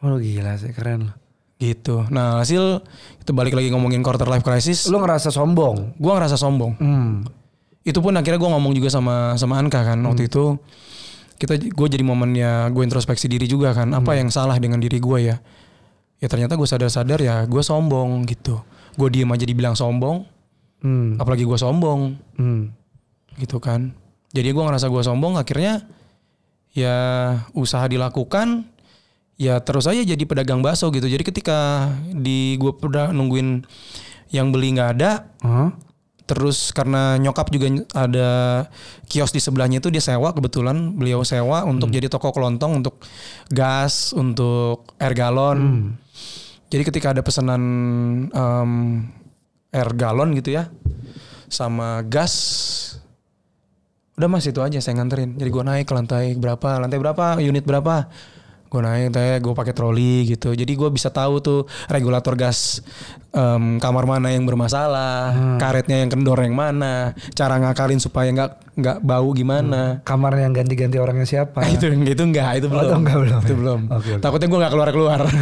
Speaker 1: Oh gila sih keren lu.
Speaker 2: gitu. Nah hasil itu balik lagi ngomongin quarter life crisis.
Speaker 1: Lu ngerasa sombong?
Speaker 2: gue ngerasa sombong.
Speaker 1: Hmm.
Speaker 2: itu pun akhirnya gue ngomong juga sama sama Anka kan waktu itu kita gue jadi momennya gue introspeksi diri juga kan. Apa yang salah dengan diri gue ya? Ya ternyata gue sadar-sadar ya gue sombong gitu. Gue diem aja dibilang sombong
Speaker 1: Hmm.
Speaker 2: apalagi gue sombong.
Speaker 1: Hmm.
Speaker 2: gitu kan. Jadi gue ngerasa gue sombong akhirnya ya usaha dilakukan ya terus aja jadi pedagang bakso gitu. Jadi ketika di gue udah nungguin yang beli nggak ada
Speaker 1: Hah?
Speaker 2: Terus karena nyokap juga ada kios di sebelahnya itu dia sewa kebetulan. Beliau sewa untuk jadi toko kelontong untuk gas untuk air galon. Jadi ketika ada pesanan em, air galon gitu ya sama gas udah mas itu aja saya nganterin. Jadi gue naik ke lantai berapa lantai berapa unit berapa gue naik teh gue pakai troli gitu. Jadi gue bisa tahu tuh regulator gas em, kamar mana yang bermasalah karetnya yang kendor yang mana cara ngakalin supaya nggak nggak bau gimana.
Speaker 1: Kamar yang ganti-ganti orangnya siapa?
Speaker 2: Itu itu enggak itu
Speaker 1: Oh,
Speaker 2: belum.
Speaker 1: itu enggak, belum
Speaker 2: itu
Speaker 1: ya?
Speaker 2: belum.
Speaker 1: Oke, oke.
Speaker 2: takutnya gue nggak keluar keluar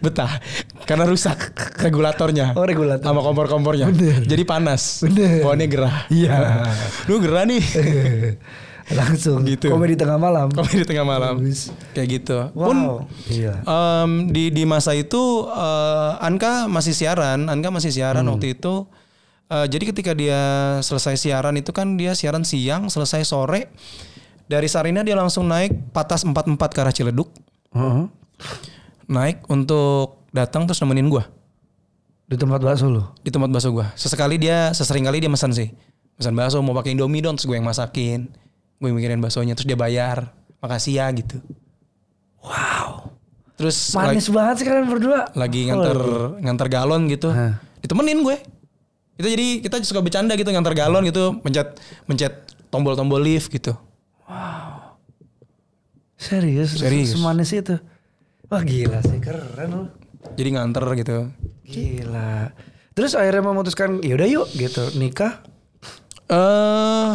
Speaker 2: betah. Karena rusak regulatornya.
Speaker 1: Oh regulator.
Speaker 2: sama kompor-kompornya. Jadi panas.
Speaker 1: Bener.
Speaker 2: gerah.
Speaker 1: Iya.
Speaker 2: lu gerah nih
Speaker 1: Langsung
Speaker 2: Gitu.
Speaker 1: komedi tengah malam.
Speaker 2: komedi tengah malam
Speaker 1: Bagus.
Speaker 2: kayak gitu
Speaker 1: Wow.
Speaker 2: pun
Speaker 1: Iya.
Speaker 2: em, di di masa itu eh, Anka masih siaran Anka masih siaran
Speaker 1: Hmm.
Speaker 2: waktu itu Eh, jadi ketika dia selesai siaran itu kan dia siaran siang selesai sore dari Sarina dia langsung naik patas 44 ke arah Ciledug
Speaker 1: Heeh.
Speaker 2: naik untuk datang terus nemenin gua
Speaker 1: Di tempat bakso lu.
Speaker 2: di tempat bakso gua sesekali dia sesering kali dia pesan sih pesan bakso mau pakai Indomie dong terus gue yang masakin gue mikirin baksonya terus dia bayar makasih ya gitu
Speaker 1: Wow.
Speaker 2: terus
Speaker 1: Manis banget sih kalian berdua.
Speaker 2: lagi nganter nganter galon gitu
Speaker 1: Hah.
Speaker 2: ditemenin gue itu jadi kita suka bercanda gitu nganter galon gitu mencet mencet tombol-tombol lift gitu
Speaker 1: Serius?
Speaker 2: Serius.
Speaker 1: Semanis itu. Wah gila sih keren lu.
Speaker 2: jadi nganter gitu
Speaker 1: Gila. Terus akhirnya memutuskan yaudah yuk gitu nikah.
Speaker 2: eh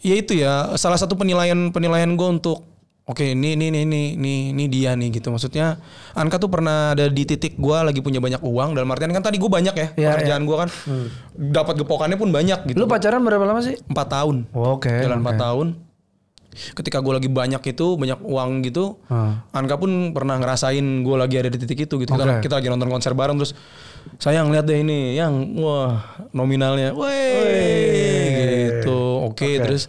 Speaker 2: ya itu ya salah satu penilaian penilaian gue untuk oke ini ini ini ini ini ini dia nih gitu maksudnya Anka tuh pernah ada di titik gue lagi punya banyak uang dalam artian kan tadi gue banyak ya
Speaker 1: Iya,
Speaker 2: pekerjaan gue kan dapat gepokannya pun banyak gitu
Speaker 1: Lu pacaran berapa lama sih?
Speaker 2: empat tahun
Speaker 1: Oke.
Speaker 2: jalan empat
Speaker 1: oke.
Speaker 2: tahun ketika gue lagi banyak itu banyak uang gitu
Speaker 1: Ah.
Speaker 2: Anka pun pernah ngerasain gue lagi ada di titik itu gitu kita,
Speaker 1: Oke.
Speaker 2: kita lagi nonton konser bareng terus sayang lihat deh ini yang wah nominalnya weh gitu oke terus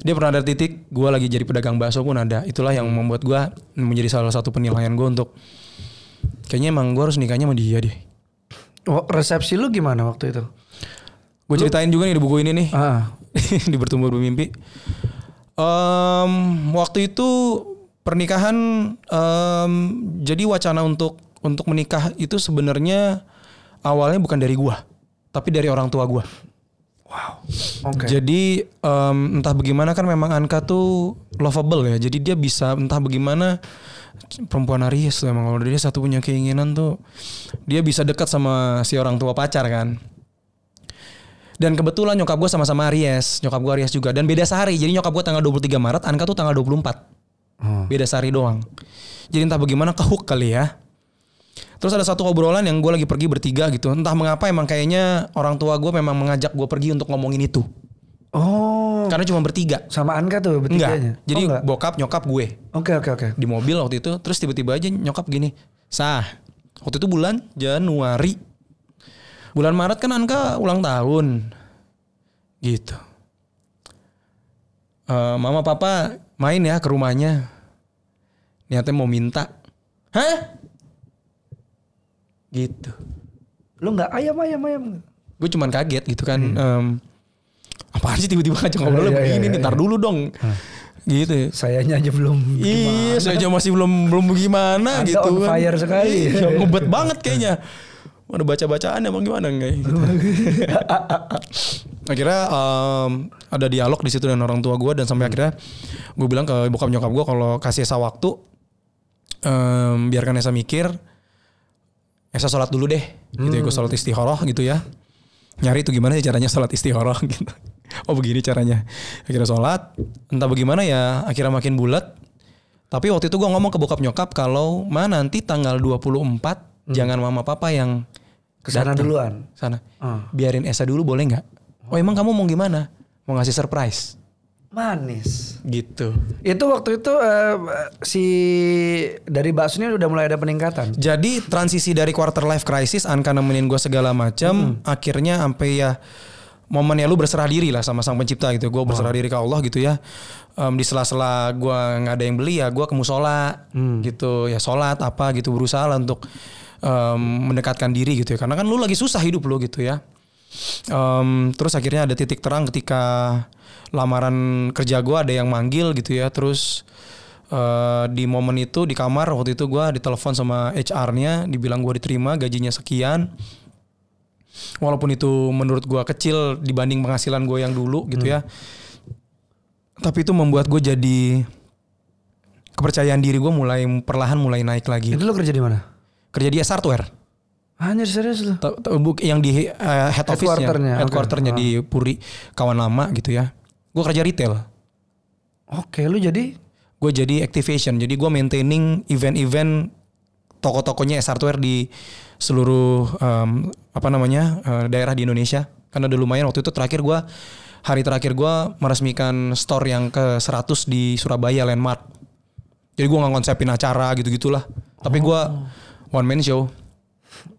Speaker 2: dia pernah ada titik gue lagi jadi pedagang bakso pun ada itulah yang membuat gue menjadi salah satu penilaian gue untuk kayaknya emang gue harus nikahnya sama dia deh
Speaker 1: Oh, resepsi lu gimana waktu itu?
Speaker 2: gue ceritain juga nih di buku ini nih
Speaker 1: Ah.
Speaker 2: di bertumbuh bermimpi. Em, waktu itu pernikahan em, jadi wacana untuk untuk menikah itu sebenarnya awalnya bukan dari gua, tapi dari orang tua gua.
Speaker 1: Oke.
Speaker 2: Jadi em, entah bagaimana kan memang Anka tuh lovable ya. Jadi dia bisa entah bagaimana perempuan Aries tuh emang kalau dia satu punya keinginan tuh dia bisa dekat sama si orang tua pacar kan. Dan kebetulan nyokap gue sama-sama Aries, nyokap gue Aries juga dan beda sehari. Jadi nyokap gue tanggal 23 Maret, Anka tuh tanggal 24.
Speaker 1: Oh.
Speaker 2: Beda sehari doang. Jadi entah bagaimana kehuk kali ya. Terus ada satu obrolan yang gue lagi pergi bertiga gitu. Entah mengapa emang kayaknya orang tua gue memang mengajak gue pergi untuk ngomongin itu.
Speaker 1: Oh,
Speaker 2: Karena cuma bertiga.
Speaker 1: sama Anka tuh bertiganya.
Speaker 2: Enggak. Jadi
Speaker 1: oh, enggak?
Speaker 2: bokap nyokap gue
Speaker 1: Oke oke oke.
Speaker 2: di mobil waktu itu. Terus tiba-tiba aja nyokap gini. Sah. Waktu itu bulan Januari. Bulan Maret kan Anka ulang tahun. Gitu. Eh, mama papa main ya ke rumahnya. Niatnya mau minta. Hah? gitu
Speaker 1: Lu nggak ayam ayam ayam.
Speaker 2: gue cuman kaget gitu kan em, apaan sih tiba-tiba ngajak ngobrol
Speaker 1: Hmm. Iya, iya,
Speaker 2: begini
Speaker 1: iya,
Speaker 2: nih ntar dulu dong gitu
Speaker 1: Sayanya aja belum.
Speaker 2: iya saya aja masih belum belum gimana
Speaker 1: Anda
Speaker 2: gitu
Speaker 1: on fire sekali.
Speaker 2: iya, ngebet banget kayaknya Mana baca-bacaan emang gimana enggak gitu. akhirnya em, ada dialog di situ dengan orang tua gue dan sampai akhirnya gue bilang ke bokap nyokap gue kalau kasih Esa waktu em, biarkan Esa mikir Esa sholat dulu deh gitu ya gue sholat istikharah gitu ya. Nyari itu gimana sih caranya sholat istikharah gitu. Oh begini caranya. Akhirnya sholat entah bagaimana ya akhirnya makin bulat. Tapi waktu itu gue ngomong ke bokap nyokap kalau ma nanti tanggal 24 jangan mama papa yang
Speaker 1: Ke sana
Speaker 2: datang.
Speaker 1: duluan.
Speaker 2: sana
Speaker 1: Ah.
Speaker 2: biarin Esa dulu boleh nggak oh emang kamu mau gimana mau ngasih surprise
Speaker 1: Manis.
Speaker 2: gitu
Speaker 1: Itu waktu itu eh, si dari bakso ini udah mulai ada peningkatan.
Speaker 2: Jadi transisi dari quarter life crisis, Anka nemenin gue segala macam, akhirnya sampai ya momen ya lu berserah diri lah sama sang pencipta gitu. Gue berserah diri ke Allah gitu ya. Em, di sela-sela gue nggak ada yang beli ya, gue ke musola gitu ya sholat apa gitu berusaha lah untuk em, mendekatkan diri gitu ya. Karena kan lu lagi susah hidup lu gitu ya. Em, terus akhirnya ada titik terang ketika lamaran kerja gue ada yang manggil gitu ya. Terus eh, di momen itu di kamar waktu itu gue ditelepon sama HR-nya, dibilang gue diterima gajinya sekian. Walaupun itu menurut gue kecil dibanding penghasilan gue yang dulu gitu ya. Tapi itu membuat gue jadi kepercayaan diri gue mulai perlahan mulai naik lagi.
Speaker 1: Itu lo kerja di mana?
Speaker 2: Kerja di S-Hardware.
Speaker 1: Anjir serius lu.
Speaker 2: Yang di eh, head office-nya,
Speaker 1: Headquarter-nya,
Speaker 2: headquarter-nya
Speaker 1: oke.
Speaker 2: di Puri, kawan lama gitu ya. Gue kerja retail.
Speaker 1: Oke, lu jadi
Speaker 2: Gue jadi activation. Jadi gue maintaining event-event toko-tokonya S Hardware di seluruh em, apa namanya eh, daerah di Indonesia. Karena udah lumayan waktu itu terakhir gue hari terakhir gue meresmikan store yang ke 100 di Surabaya Landmark. Jadi gue nggak konsepin acara gitu-gitulah. Tapi gue one man show.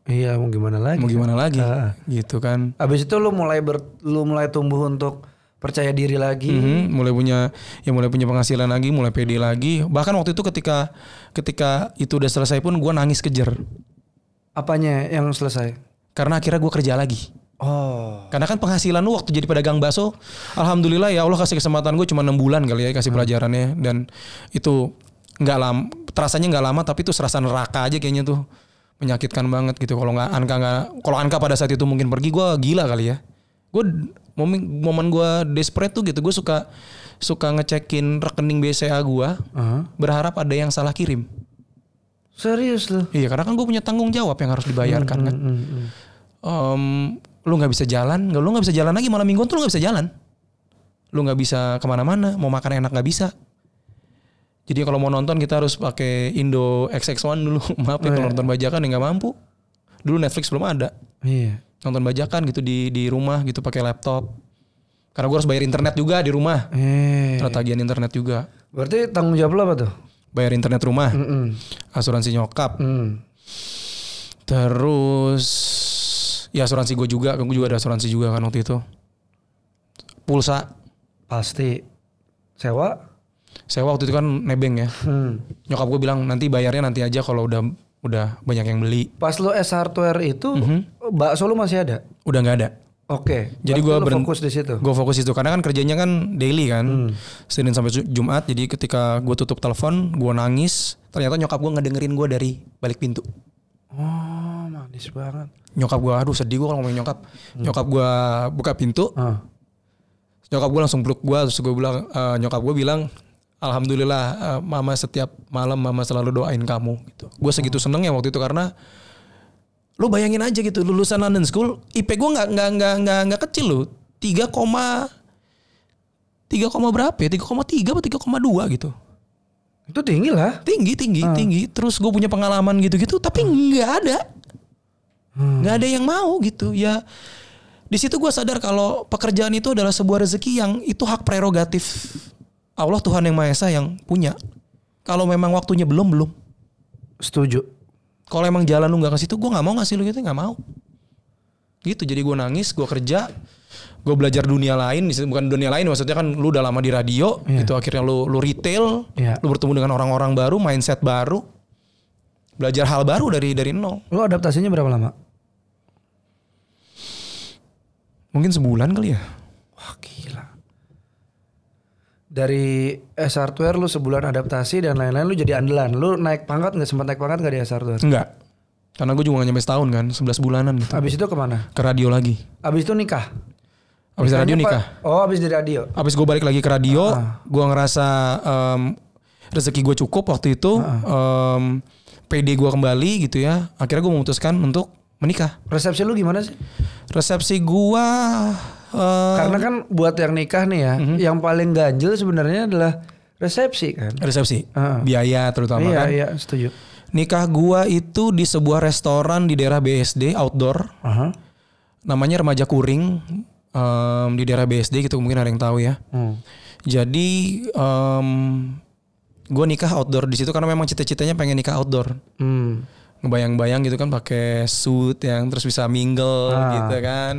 Speaker 1: Iya, mau gimana lagi?
Speaker 2: Mau gimana lagi?
Speaker 1: Ah.
Speaker 2: Gitu kan.
Speaker 1: Abis itu lu mulai ber, lu mulai tumbuh untuk percaya diri lagi.
Speaker 2: Mhm, mulai punya ya mulai punya penghasilan lagi, mulai pede lagi. Bahkan waktu itu ketika ketika itu udah selesai pun gue nangis kejer
Speaker 1: Apanya yang selesai?
Speaker 2: karena akhirnya gue kerja lagi.
Speaker 1: Oh.
Speaker 2: Karena kan penghasilan lu waktu jadi pedagang bakso, alhamdulillah ya Allah kasih kesempatan gue cuma enam bulan kali ya kasih pelajarannya dan itu nggak lama, terasanya nggak lama tapi itu serasa neraka aja kayaknya tuh menyakitkan banget gitu. Kalau nggak Anka nggak, kalau Anka pada saat itu mungkin pergi gue gila kali ya. Gue momen momen gue desperate tuh gitu, gue suka suka ngecekin rekening BCA gue,
Speaker 1: Aha.
Speaker 2: berharap ada yang salah kirim.
Speaker 1: Serius lu?
Speaker 2: Iya karena kan gue punya tanggung jawab yang harus dibayarkan kan.
Speaker 1: Hmm, hmm.
Speaker 2: Em, lu nggak bisa jalan, nggak lu nggak bisa jalan lagi malam mingguan tuh lu nggak bisa jalan. Lu nggak bisa ke mana-mana, mau makan enak nggak bisa. Jadi kalau mau nonton kita harus pakai Indo XX1 dulu. Maaf ya kalau nonton bajakan ya nggak mampu. Dulu Netflix belum ada.
Speaker 1: Iya.
Speaker 2: Nonton bajakan gitu di di rumah gitu pakai laptop. Karena gue harus bayar internet juga di rumah.
Speaker 1: Eh.
Speaker 2: Tagihan internet juga.
Speaker 1: Berarti tanggung jawab lu apa tuh?
Speaker 2: Bayar internet rumah,
Speaker 1: Mm-mm.
Speaker 2: asuransi nyokap,
Speaker 1: Hmm.
Speaker 2: Terus ya asuransi gue juga, gue juga ada asuransi juga kan waktu itu. Pulsa,
Speaker 1: Pasti. Sewa?
Speaker 2: Sewa waktu itu kan nebeng ya.
Speaker 1: Hmm.
Speaker 2: Nyokap gue bilang nanti bayarnya nanti aja kalau udah udah banyak yang beli.
Speaker 1: Pas lu S hardware itu, bakso lu masih ada?
Speaker 2: Udah nggak ada.
Speaker 1: Oke.
Speaker 2: Jadi gua
Speaker 1: lu
Speaker 2: beren-
Speaker 1: fokus di situ.
Speaker 2: Gue fokus itu karena kan kerjanya kan daily kan, Senin sampai Ju- Jumat. Jadi ketika gue tutup telepon, gue nangis. Ternyata nyokap gue ngedengerin gue dari balik pintu.
Speaker 1: Oh, manis banget.
Speaker 2: Nyokap gue, aduh sedih gue kalau ngomongin nyokap. Nyokap gue buka pintu,
Speaker 1: Ah.
Speaker 2: nyokap gue langsung peluk gue terus gue bilang eh, nyokap gue bilang alhamdulillah eh, mama setiap malam mama selalu doain kamu gitu. Gue segitu seneng ya waktu itu karena lu bayangin aja gitu lulusan London School IP gue nggak nggak nggak nggak nggak kecil loh. Tiga koma tiga koma berapa ya? Tiga koma tiga atau tiga koma dua gitu.
Speaker 1: Itu tinggi lah.
Speaker 2: tinggi tinggi tinggi. Terus gue punya pengalaman gitu gitu tapi nggak ada. Nggak ada yang mau gitu. Ya di situ gue sadar kalau pekerjaan itu adalah sebuah rezeki yang itu hak prerogatif Allah Tuhan yang Maha Esa yang punya kalau memang waktunya belum belum
Speaker 1: Setuju.
Speaker 2: kalau emang jalan lu nggak ke situ gue nggak mau ngasih lu gitu nggak mau gitu jadi gue nangis gue kerja gue belajar dunia lain bukan dunia lain maksudnya kan lu udah lama di radio gitu akhirnya lu lu retail
Speaker 1: Iya.
Speaker 2: lu bertemu dengan orang-orang baru mindset baru belajar hal baru dari dari nol.
Speaker 1: Lu adaptasinya berapa lama?
Speaker 2: Mungkin sebulan kali ya.
Speaker 1: Wah gila. Dari S Hardware lu sebulan adaptasi dan lain-lain lu jadi andalan. Lu naik pangkat nggak sempat naik pangkat nggak di S Hardware?
Speaker 2: Enggak. Karena gue juga gak nyampe setahun kan, 11 bulanan gitu.
Speaker 1: Abis itu ke mana?
Speaker 2: Ke radio lagi.
Speaker 1: Abis itu nikah.
Speaker 2: Abis radio nikah.
Speaker 1: Oh abis dari radio.
Speaker 2: Abis gue balik lagi ke radio,
Speaker 1: Ah.
Speaker 2: gue ngerasa em, rezeki gue cukup waktu itu.
Speaker 1: Ah.
Speaker 2: em, PD gue kembali gitu ya. Akhirnya gue memutuskan untuk menikah.
Speaker 1: Resepsi lu gimana sih?
Speaker 2: Resepsi gue... eh,
Speaker 1: Karena kan buat yang nikah nih ya,
Speaker 2: Mhm.
Speaker 1: yang paling ganjil sebenarnya adalah resepsi kan.
Speaker 2: resepsi.
Speaker 1: Ah.
Speaker 2: Biaya terutama
Speaker 1: iya
Speaker 2: kan.
Speaker 1: iya setuju.
Speaker 2: Nikah gua itu di sebuah restoran di daerah BSD outdoor.
Speaker 1: Aha.
Speaker 2: Namanya Remaja Kuring. em, di daerah BSD gitu mungkin ada yang tahu ya.
Speaker 1: Hmm.
Speaker 2: Jadi em gue nikah outdoor di situ karena memang cita-citanya pengen nikah outdoor.
Speaker 1: Hmm.
Speaker 2: Ngebayang-bayang gitu kan pakai suit yang terus bisa mingle
Speaker 1: Ah.
Speaker 2: gitu kan.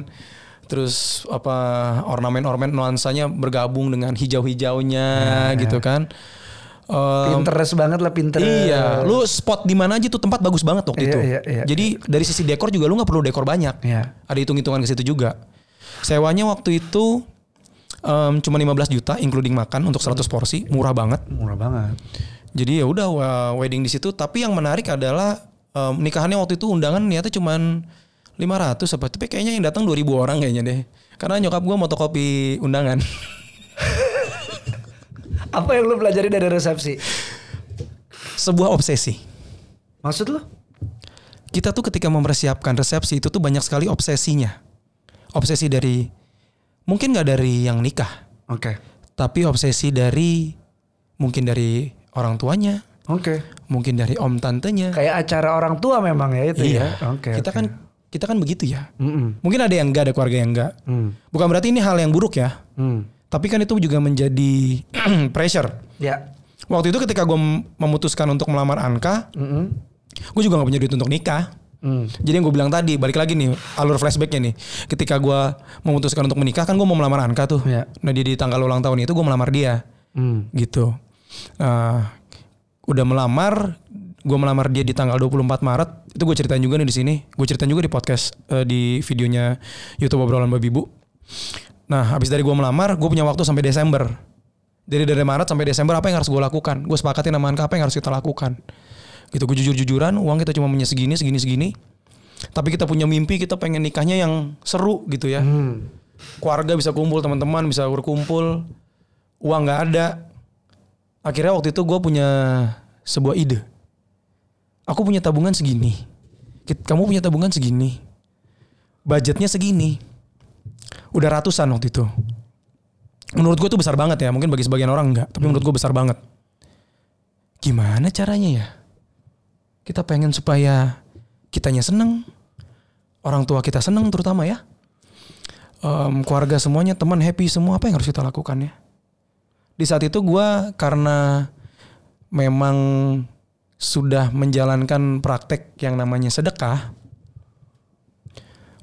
Speaker 2: Terus apa ornamen-ornamen nuansanya bergabung dengan hijau-hijaunya gitu kan. Em,
Speaker 1: Pinterest banget lah Pinterest.
Speaker 2: Iya, lu spot di mana aja tuh tempat bagus banget waktu
Speaker 1: Iya,
Speaker 2: itu.
Speaker 1: iya, iya.
Speaker 2: Jadi dari sisi dekor juga lu nggak perlu dekor banyak.
Speaker 1: Iya.
Speaker 2: Ada hitung-hitungan ke situ juga. Sewanya waktu itu em, cuma 15 juta including makan untuk 100 porsi, murah banget.
Speaker 1: Murah banget.
Speaker 2: Jadi ya udah wedding di situ. Tapi yang menarik adalah em, nikahannya waktu itu undangan niatnya cuman 500 apa. Tapi kayaknya yang datang 2000 orang kayaknya deh. Karena nyokap gua fotokopi undangan.
Speaker 1: Apa yang lu pelajari dari resepsi?
Speaker 2: Sebuah obsesi.
Speaker 1: Maksud lu?
Speaker 2: kita tuh ketika mempersiapkan resepsi itu tuh banyak sekali obsesinya. Obsesi dari mungkin nggak dari yang nikah,
Speaker 1: Oke.
Speaker 2: tapi obsesi dari mungkin dari orang tuanya,
Speaker 1: Oke.
Speaker 2: mungkin dari om tantenya.
Speaker 1: Kayak acara orang tua memang ya itu
Speaker 2: iya.
Speaker 1: ya. Oke.
Speaker 2: kita
Speaker 1: oke.
Speaker 2: kan kita kan begitu ya.
Speaker 1: Mm-mm.
Speaker 2: Mungkin ada yang enggak, ada keluarga yang enggak.
Speaker 1: Hmm.
Speaker 2: Bukan berarti ini hal yang buruk ya.
Speaker 1: Hmm.
Speaker 2: Tapi kan itu juga menjadi pressure.
Speaker 1: Ya.
Speaker 2: Waktu itu ketika gue memutuskan untuk melamar Anka,
Speaker 1: Mm-mm.
Speaker 2: gue juga nggak punya duit untuk nikah.
Speaker 1: Hmm.
Speaker 2: Jadi yang gue bilang tadi balik lagi nih alur flashbacknya nih. Ketika gue memutuskan untuk menikah kan gue mau melamar Anka tuh.
Speaker 1: Iya.
Speaker 2: Nah dia di tanggal ulang tahun itu gue melamar dia
Speaker 1: Hmm.
Speaker 2: gitu. Nah, udah melamar, gue melamar dia di tanggal 24 Maret. Itu gue ceritain juga nih di sini. Gue ceritain juga di podcast eh, di videonya YouTube obrolan babi bu. Nah, habis dari gue melamar, gue punya waktu sampai Desember. Jadi dari Maret sampai Desember apa yang harus gue lakukan? Gue sepakatin sama Anka apa yang harus kita lakukan. Gitu gue jujur-jujuran, uang kita cuma punya segini, segini, segini. Tapi kita punya mimpi, kita pengen nikahnya yang seru gitu ya.
Speaker 1: Hmm.
Speaker 2: Keluarga bisa kumpul, teman-teman bisa berkumpul. Uang nggak ada. Akhirnya waktu itu gue punya sebuah ide. Aku punya tabungan segini. Kamu punya tabungan segini. Budgetnya segini. Udah ratusan waktu itu. Menurut gue tuh besar banget ya. Mungkin bagi sebagian orang enggak. Tapi menurut gue besar banget. Gimana caranya ya? Kita pengen supaya kitanya seneng. Orang tua kita seneng terutama ya. Em, keluarga semuanya, teman happy semua. Apa yang harus kita lakukan ya? Di saat itu gue karena memang sudah menjalankan praktek yang namanya sedekah.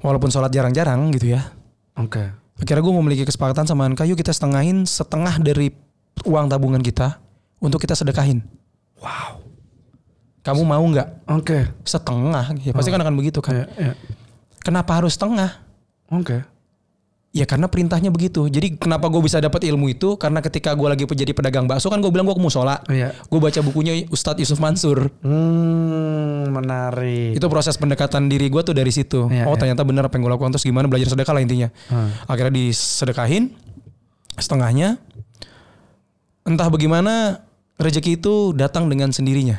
Speaker 2: Walaupun sholat jarang-jarang gitu ya.
Speaker 1: Oke.
Speaker 2: Akhirnya gue memiliki kesepakatan sama Anka, yuk kita setengahin setengah dari uang tabungan kita untuk kita sedekahin.
Speaker 1: Wow.
Speaker 2: Kamu mau nggak?
Speaker 1: Oke.
Speaker 2: Setengah? Ya pasti kan akan begitu kan.
Speaker 1: Iya, iya.
Speaker 2: Kenapa harus setengah?
Speaker 1: Oke.
Speaker 2: Ya karena perintahnya begitu. Jadi kenapa gue bisa dapat ilmu itu? Karena ketika gue lagi jadi pedagang bakso kan gue bilang gue ke musola.
Speaker 1: Iya.
Speaker 2: Gue baca bukunya Ustadz Yusuf Mansur.
Speaker 1: Hmm, menarik.
Speaker 2: Itu proses pendekatan diri gue tuh dari situ.
Speaker 1: Iya,
Speaker 2: oh
Speaker 1: iya.
Speaker 2: ternyata benar apa yang gue lakukan terus gimana belajar sedekah lah intinya.
Speaker 1: Hmm.
Speaker 2: Akhirnya disedekahin setengahnya. Entah bagaimana rezeki itu datang dengan sendirinya.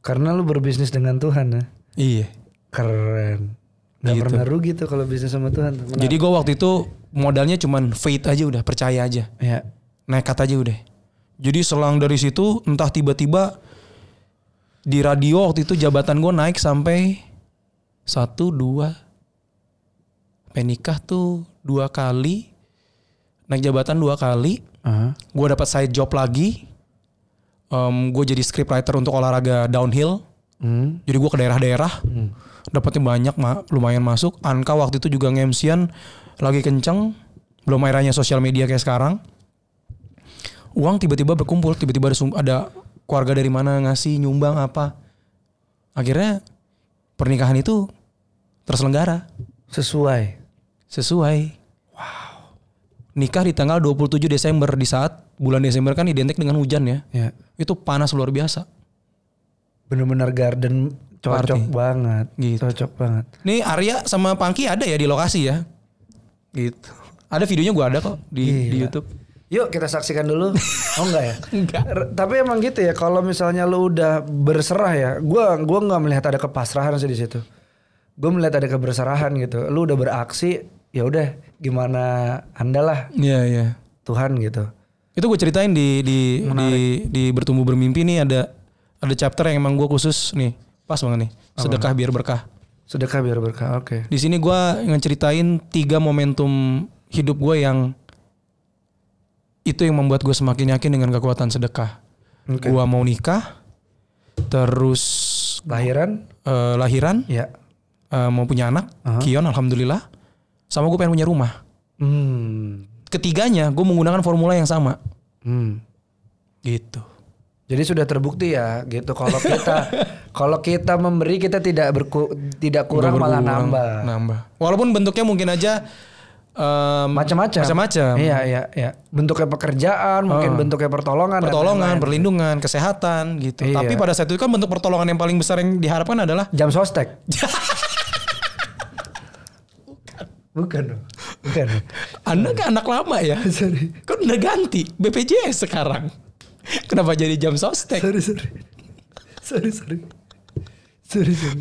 Speaker 1: Karena lu berbisnis dengan Tuhan ya.
Speaker 2: Iya.
Speaker 1: Keren. Gak
Speaker 2: Gitu.
Speaker 1: pernah rugi tuh kalau bisnis sama Tuhan.
Speaker 2: Jadi gue waktu itu modalnya cuman faith aja udah percaya aja.
Speaker 1: Iya.
Speaker 2: nekat aja udah. Jadi selang dari situ entah tiba-tiba di radio waktu itu jabatan gue naik sampai satu dua sampai nikah tuh dua kali naik jabatan dua kali
Speaker 1: Aha.
Speaker 2: gue dapat side job lagi gue jadi scriptwriter untuk olahraga downhill
Speaker 1: Hmm.
Speaker 2: jadi gue ke daerah-daerah dapatnya banyak ma- lumayan masuk Anka waktu itu juga ngemsian lagi kenceng belum eranya sosial media kayak sekarang uang tiba-tiba berkumpul tiba-tiba ada, ada keluarga dari mana ngasih nyumbang apa akhirnya pernikahan itu terselenggara
Speaker 1: Sesuai.
Speaker 2: sesuai. Nikah di tanggal 27 Desember di saat bulan Desember kan identik dengan hujan ya.
Speaker 1: Ya.
Speaker 2: Itu panas luar biasa.
Speaker 1: Bener-bener garden cocok
Speaker 2: Party.
Speaker 1: banget.
Speaker 2: Gitu.
Speaker 1: Cocok banget.
Speaker 2: Nih Arya sama Pangki ada ya di lokasi ya. Gitu. Ada videonya gua ada kok di, di
Speaker 1: Gila.
Speaker 2: YouTube.
Speaker 1: Yuk kita saksikan dulu. Oh enggak ya?
Speaker 2: Enggak.
Speaker 1: R- Tapi emang gitu ya kalau misalnya lu udah berserah ya, gua gua nggak melihat ada kepasrahan sih di situ. Gue melihat ada keberserahan gitu. Lu udah beraksi, ya udah gimana anda lah
Speaker 2: Iya, iya.
Speaker 1: Tuhan gitu.
Speaker 2: Itu gue ceritain di di di di bertumbuh bermimpi nih ada ada chapter yang emang gue khusus nih. Pas banget nih. Sedekah biar berkah.
Speaker 1: Sedekah biar berkah. Oke.
Speaker 2: Di sini gua ngeceritain tiga momentum hidup gue yang itu yang membuat gue semakin yakin dengan kekuatan sedekah.
Speaker 1: Oke.
Speaker 2: Gua mau nikah, terus
Speaker 1: Lahiran?
Speaker 2: eh, lahiran,
Speaker 1: Ya.
Speaker 2: eh, mau punya anak,
Speaker 1: Aha.
Speaker 2: Kion alhamdulillah, sama gue pengen punya rumah.
Speaker 1: Hmm.
Speaker 2: Ketiganya gue menggunakan formula yang sama,
Speaker 1: Hmm.
Speaker 2: gitu.
Speaker 1: Jadi sudah terbukti ya gitu kalau kita kalau kita memberi kita tidak berku, tidak kurang malah nambah.
Speaker 2: nambah. Walaupun bentuknya mungkin aja em,
Speaker 1: Macam-macam.
Speaker 2: macam-macam.
Speaker 1: Iya iya iya. Bentuknya pekerjaan, mungkin
Speaker 2: Ah.
Speaker 1: bentuknya pertolongan.
Speaker 2: pertolongan, perlindungan, kesehatan gitu.
Speaker 1: Iya.
Speaker 2: Tapi pada saat itu kan bentuk pertolongan yang paling besar yang diharapkan adalah
Speaker 1: Jam sostek. Bukan dong. Bukan.
Speaker 2: Anda kan anak lama ya.
Speaker 1: sorry.
Speaker 2: Kan udah ganti BPJS sekarang. Kenapa jadi jam sostek?
Speaker 1: Sorry sorry. Sorry sorry.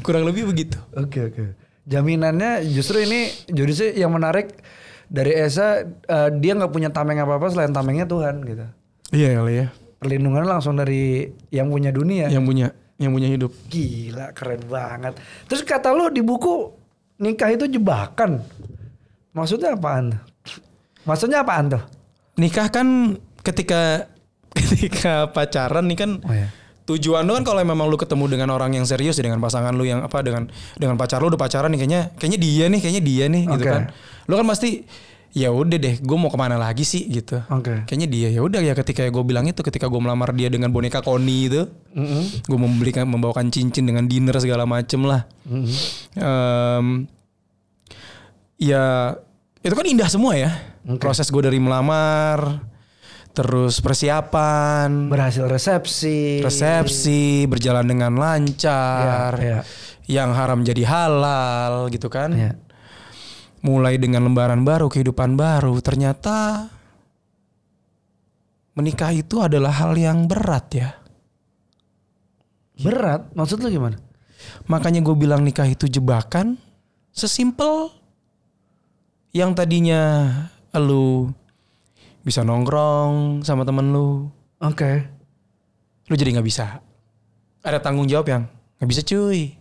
Speaker 2: Kurang lebih begitu.
Speaker 1: Oke oke. Jaminannya justru ini judulnya yang menarik dari Esa eh, dia nggak punya tameng apa apa selain tamengnya Tuhan gitu.
Speaker 2: Iya kali ya.
Speaker 1: Perlindungan langsung dari yang punya dunia.
Speaker 2: Yang punya yang punya hidup.
Speaker 1: Gila keren banget. Terus kata lu di buku nikah itu jebakan. Maksudnya apaan? Maksudnya apaan tuh?
Speaker 2: Nikah kan ketika ketika pacaran nih kan
Speaker 1: Oh ya.
Speaker 2: Tujuan lu kan kalau memang lu ketemu dengan orang yang serius ya dengan pasangan lu yang apa dengan dengan pacar lu udah pacaran nih kayaknya kayaknya dia nih kayaknya dia nih gitu
Speaker 1: Oke.
Speaker 2: kan lu kan pasti ya udah deh gue mau ke mana lagi sih gitu
Speaker 1: Oke.
Speaker 2: kayaknya dia ya udah ya ketika gue bilang itu ketika gue melamar dia dengan boneka koni itu gue membelikan membawakan cincin dengan dinner segala macem lah Em, ya itu kan indah semua ya
Speaker 1: Oke.
Speaker 2: proses gue dari melamar terus persiapan
Speaker 1: Berhasil resepsi.
Speaker 2: resepsi berjalan dengan lancar
Speaker 1: Iya, iya.
Speaker 2: yang haram jadi halal gitu kan
Speaker 1: Iya.
Speaker 2: mulai dengan lembaran baru kehidupan baru ternyata menikah itu adalah hal yang berat ya
Speaker 1: Berat. Maksud lu gimana?
Speaker 2: makanya gue bilang nikah itu jebakan sesimpel yang tadinya lu bisa nongkrong sama temen lu
Speaker 1: Oke.
Speaker 2: lu jadi nggak bisa ada tanggung jawab yang nggak bisa cuy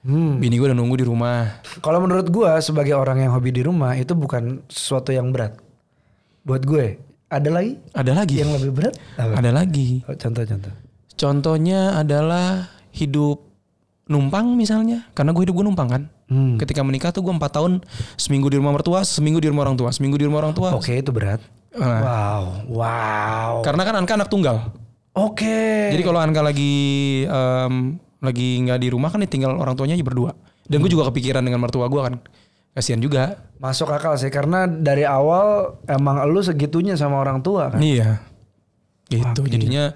Speaker 1: Hmm.
Speaker 2: bini gue udah nunggu di rumah
Speaker 1: Kalau menurut gua sebagai orang yang hobi di rumah itu bukan sesuatu yang berat. Buat gue. Ada lagi
Speaker 2: ada lagi
Speaker 1: yang lebih berat? Apa?
Speaker 2: ada lagi
Speaker 1: Oh, Contoh-contoh.
Speaker 2: contohnya adalah hidup numpang misalnya karena gue hidup gue numpang kan
Speaker 1: Hmm.
Speaker 2: ketika menikah tuh gue empat tahun seminggu di rumah mertua seminggu di rumah orang tua seminggu di rumah orang tua
Speaker 1: Oke itu berat.
Speaker 2: Nah,
Speaker 1: Wow. Wow.
Speaker 2: karena kan Anka anak tunggal
Speaker 1: Oke.
Speaker 2: jadi kalau Anka lagi em, lagi nggak di rumah kan tinggal orang tuanya aja berdua dan gue juga kepikiran dengan mertua gue kan kasihan juga
Speaker 1: Masuk akal sih karena dari awal emang lu segitunya sama orang tua kan.
Speaker 2: Iya. Gitu. Jadinya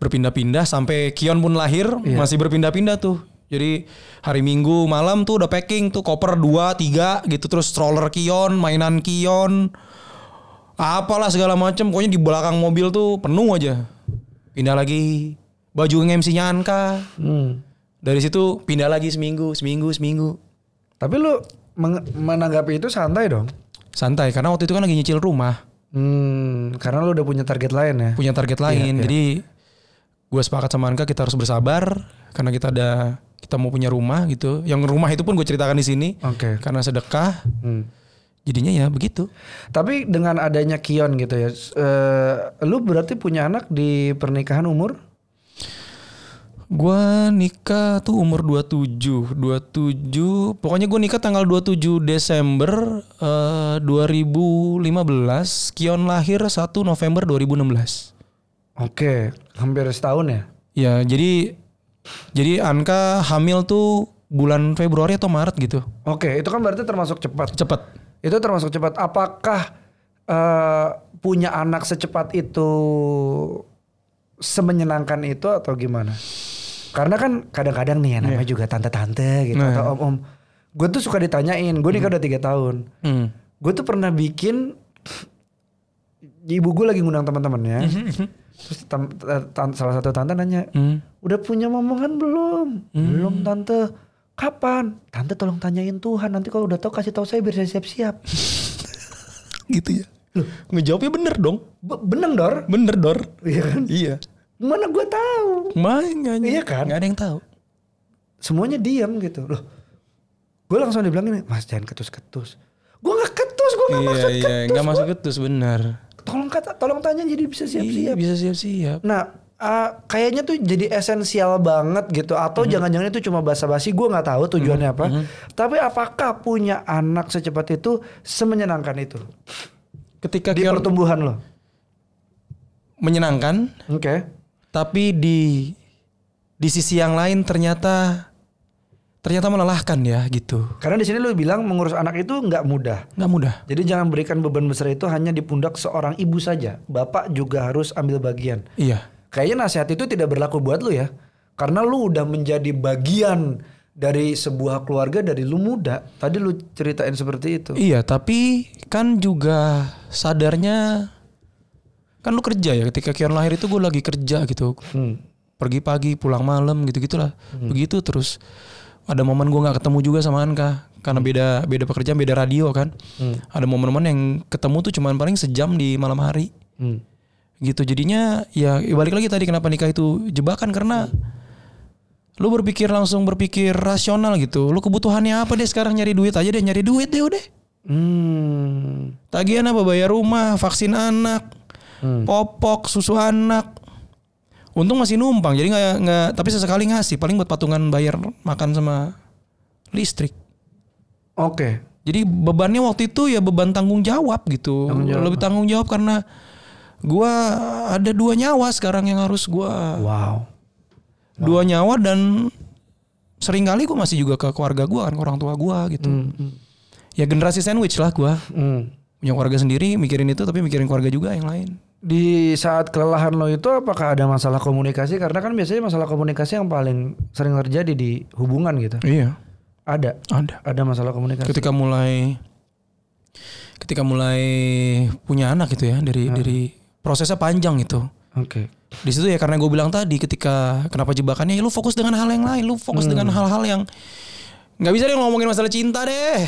Speaker 2: berpindah-pindah sampai Kion pun lahir
Speaker 1: Iya.
Speaker 2: masih berpindah-pindah tuh. Jadi hari Minggu malam tuh udah packing tuh koper 2 3 gitu terus stroller Kion, mainan Kion. Apalah segala macem pokoknya di belakang mobil tuh penuh aja. Pindah lagi baju nge-MC-nya Anka.
Speaker 1: Hmm.
Speaker 2: Dari situ pindah lagi seminggu, seminggu, seminggu.
Speaker 1: Tapi lu menanggapi itu santai dong.
Speaker 2: Santai karena waktu itu kan lagi nyicil rumah.
Speaker 1: Hmm, karena lu udah punya target lain ya.
Speaker 2: punya target lain. Jadi gue sepakat sama Anka kita harus bersabar karena kita ada kita mau punya rumah gitu. Yang rumah itu pun gue ceritakan di sini
Speaker 1: Oke.
Speaker 2: karena sedekah.
Speaker 1: Hmm.
Speaker 2: Jadinya ya begitu.
Speaker 1: Tapi dengan adanya Kion gitu ya, eh, lu berarti punya anak di pernikahan umur?
Speaker 2: Gua nikah tuh umur 27, 27. Pokoknya gue nikah tanggal 27 Desember eh, 2015. Kion lahir 1 November 2016.
Speaker 1: Oke, hampir setahun ya.
Speaker 2: Ya, jadi Jadi Anka hamil tuh bulan Februari atau Maret gitu.
Speaker 1: Oke, itu kan berarti termasuk cepat.
Speaker 2: Cepet.
Speaker 1: Itu termasuk cepat. Apakah eh, punya anak secepat itu semenyenangkan itu atau gimana? Karena kan kadang-kadang nih ya namanya juga tante-tante gitu
Speaker 2: Nah.
Speaker 1: atau om-om. Gue tuh suka ditanyain. Gue nikah udah tiga tahun.
Speaker 2: Hmm.
Speaker 1: Gue tuh pernah bikin ibu gue lagi ngundang teman-temannya. Terus tam- tan- salah satu tante nanya,
Speaker 2: Hmm.
Speaker 1: udah punya momongan belum? Belum tante. Kapan? Tante tolong tanyain Tuhan. Nanti kalau udah tahu kasih tahu saya biar saya siap-siap.
Speaker 2: Gitu ya. Ngejawabnya bener dong.
Speaker 1: Be- Beneng dor.
Speaker 2: Bener dor.
Speaker 1: Iya kan?
Speaker 2: Iya.
Speaker 1: Mana gue tahu.
Speaker 2: Makanya.
Speaker 1: Iya kan?
Speaker 2: Gak ada yang tahu.
Speaker 1: Semuanya diam gitu loh. Gue langsung dibilang ini, Mas jangan ketus-ketus. Gue nggak ketus, gue nggak
Speaker 2: Iya
Speaker 1: maksud
Speaker 2: iya.
Speaker 1: ketus.
Speaker 2: Gak masuk ketus bener.
Speaker 1: Tolong kata, tolong tanya jadi bisa
Speaker 2: Iya,
Speaker 1: siap-siap.
Speaker 2: bisa siap-siap.
Speaker 1: Nah, uh, kayaknya tuh jadi esensial banget gitu. Atau jangan-jangan itu cuma basa-basi. Gue nggak tahu tujuannya apa. Tapi apakah punya anak secepat itu semenyenangkan itu
Speaker 2: Ketika
Speaker 1: di pertumbuhan lo?
Speaker 2: menyenangkan,
Speaker 1: Oke.
Speaker 2: tapi di di sisi yang lain ternyata ternyata melelahkan ya gitu.
Speaker 1: Karena di sini lo bilang mengurus anak itu nggak mudah.
Speaker 2: Nggak mudah.
Speaker 1: Jadi jangan berikan beban besar itu hanya di pundak seorang ibu saja. Bapak juga harus ambil bagian.
Speaker 2: Iya.
Speaker 1: Kayaknya nasihat itu tidak berlaku buat lu ya. Karena lu udah menjadi bagian dari sebuah keluarga dari lu muda. Tadi lu ceritain seperti itu.
Speaker 2: Iya, tapi kan juga sadarnya kan lu kerja ya ketika Kion lahir itu gue lagi kerja gitu.
Speaker 1: Hmm.
Speaker 2: Pergi pagi, pulang malam gitu-gitulah. Begitu terus ada momen gue nggak ketemu juga sama Anka karena beda beda pekerjaan, beda radio kan. Ada momen-momen yang ketemu tuh cuman paling sejam di malam hari.
Speaker 1: Hmm.
Speaker 2: Gitu. Jadinya ya balik lagi tadi kenapa nikah itu jebakan? Karena lu berpikir langsung berpikir rasional gitu. Lu kebutuhannya apa deh sekarang? Nyari duit aja deh nyari duit deh udah.
Speaker 1: Hmm.
Speaker 2: tagihan apa? Bayar rumah vaksin anak popok susu anak. Untung masih numpang jadi nggak nggak tapi sesekali ngasih. Paling buat patungan bayar makan sama listrik.
Speaker 1: Oke.
Speaker 2: Jadi bebannya waktu itu ya beban tanggung jawab gitu. Lebih tanggung jawab karena gua ada dua nyawa sekarang yang harus gua
Speaker 1: Wow.
Speaker 2: dua nyawa dan sering kali gua masih juga ke keluarga gua kan ke orang tua gua gitu.
Speaker 1: Hmm.
Speaker 2: Ya generasi sandwich lah gua.
Speaker 1: Hmm.
Speaker 2: Punya keluarga sendiri mikirin itu tapi mikirin keluarga juga yang lain.
Speaker 1: Di saat kelelahan lo itu apakah ada masalah komunikasi? Karena kan biasanya masalah komunikasi yang paling sering terjadi di hubungan gitu.
Speaker 2: Iya,
Speaker 1: Ada.
Speaker 2: ada.
Speaker 1: Ada masalah komunikasi.
Speaker 2: Ketika mulai ketika mulai punya anak gitu ya dari dari prosesnya panjang itu.
Speaker 1: Oke.
Speaker 2: di situ ya karena gue bilang tadi ketika kenapa jebakannya ya lu fokus dengan hal yang lain lu fokus dengan hal-hal yang nggak bisa deh ngomongin masalah cinta deh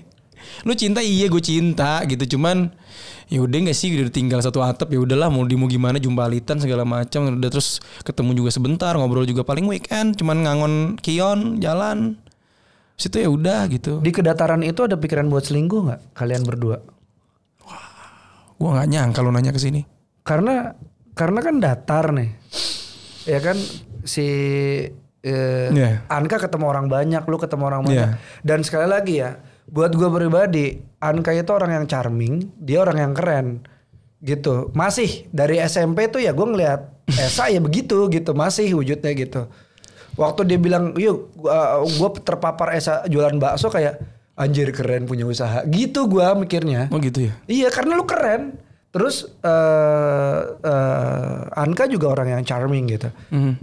Speaker 2: lu cinta iya gue cinta gitu cuman ya udah nggak sih udah tinggal satu atap ya udahlah mau di mau gimana jumbalitan segala macam udah terus ketemu juga sebentar ngobrol juga paling weekend cuman ngangon kion jalan situ ya udah gitu
Speaker 1: Di kedataran itu ada pikiran buat selingkuh nggak kalian berdua?
Speaker 2: Gue nggak nyangka lu nanya ke sini
Speaker 1: Karena karena kan datar nih. Ya kan si eh,
Speaker 2: Iya.
Speaker 1: Anka ketemu orang banyak, lu ketemu orang banyak.
Speaker 2: Iya.
Speaker 1: Dan sekali lagi ya, buat gua pribadi, Anka itu orang yang charming, dia orang yang keren. Gitu. Masih dari SMP tuh ya gue ngeliat Esa ya begitu gitu, masih wujudnya gitu. Waktu dia bilang, "Yuk, gua, gua terpapar Esa jualan bakso kayak anjir keren punya usaha." Gitu gua mikirnya.
Speaker 2: oh gitu ya
Speaker 1: Iya karena lu keren. Terus eh eh, Anka juga orang yang charming gitu.
Speaker 2: Mhm.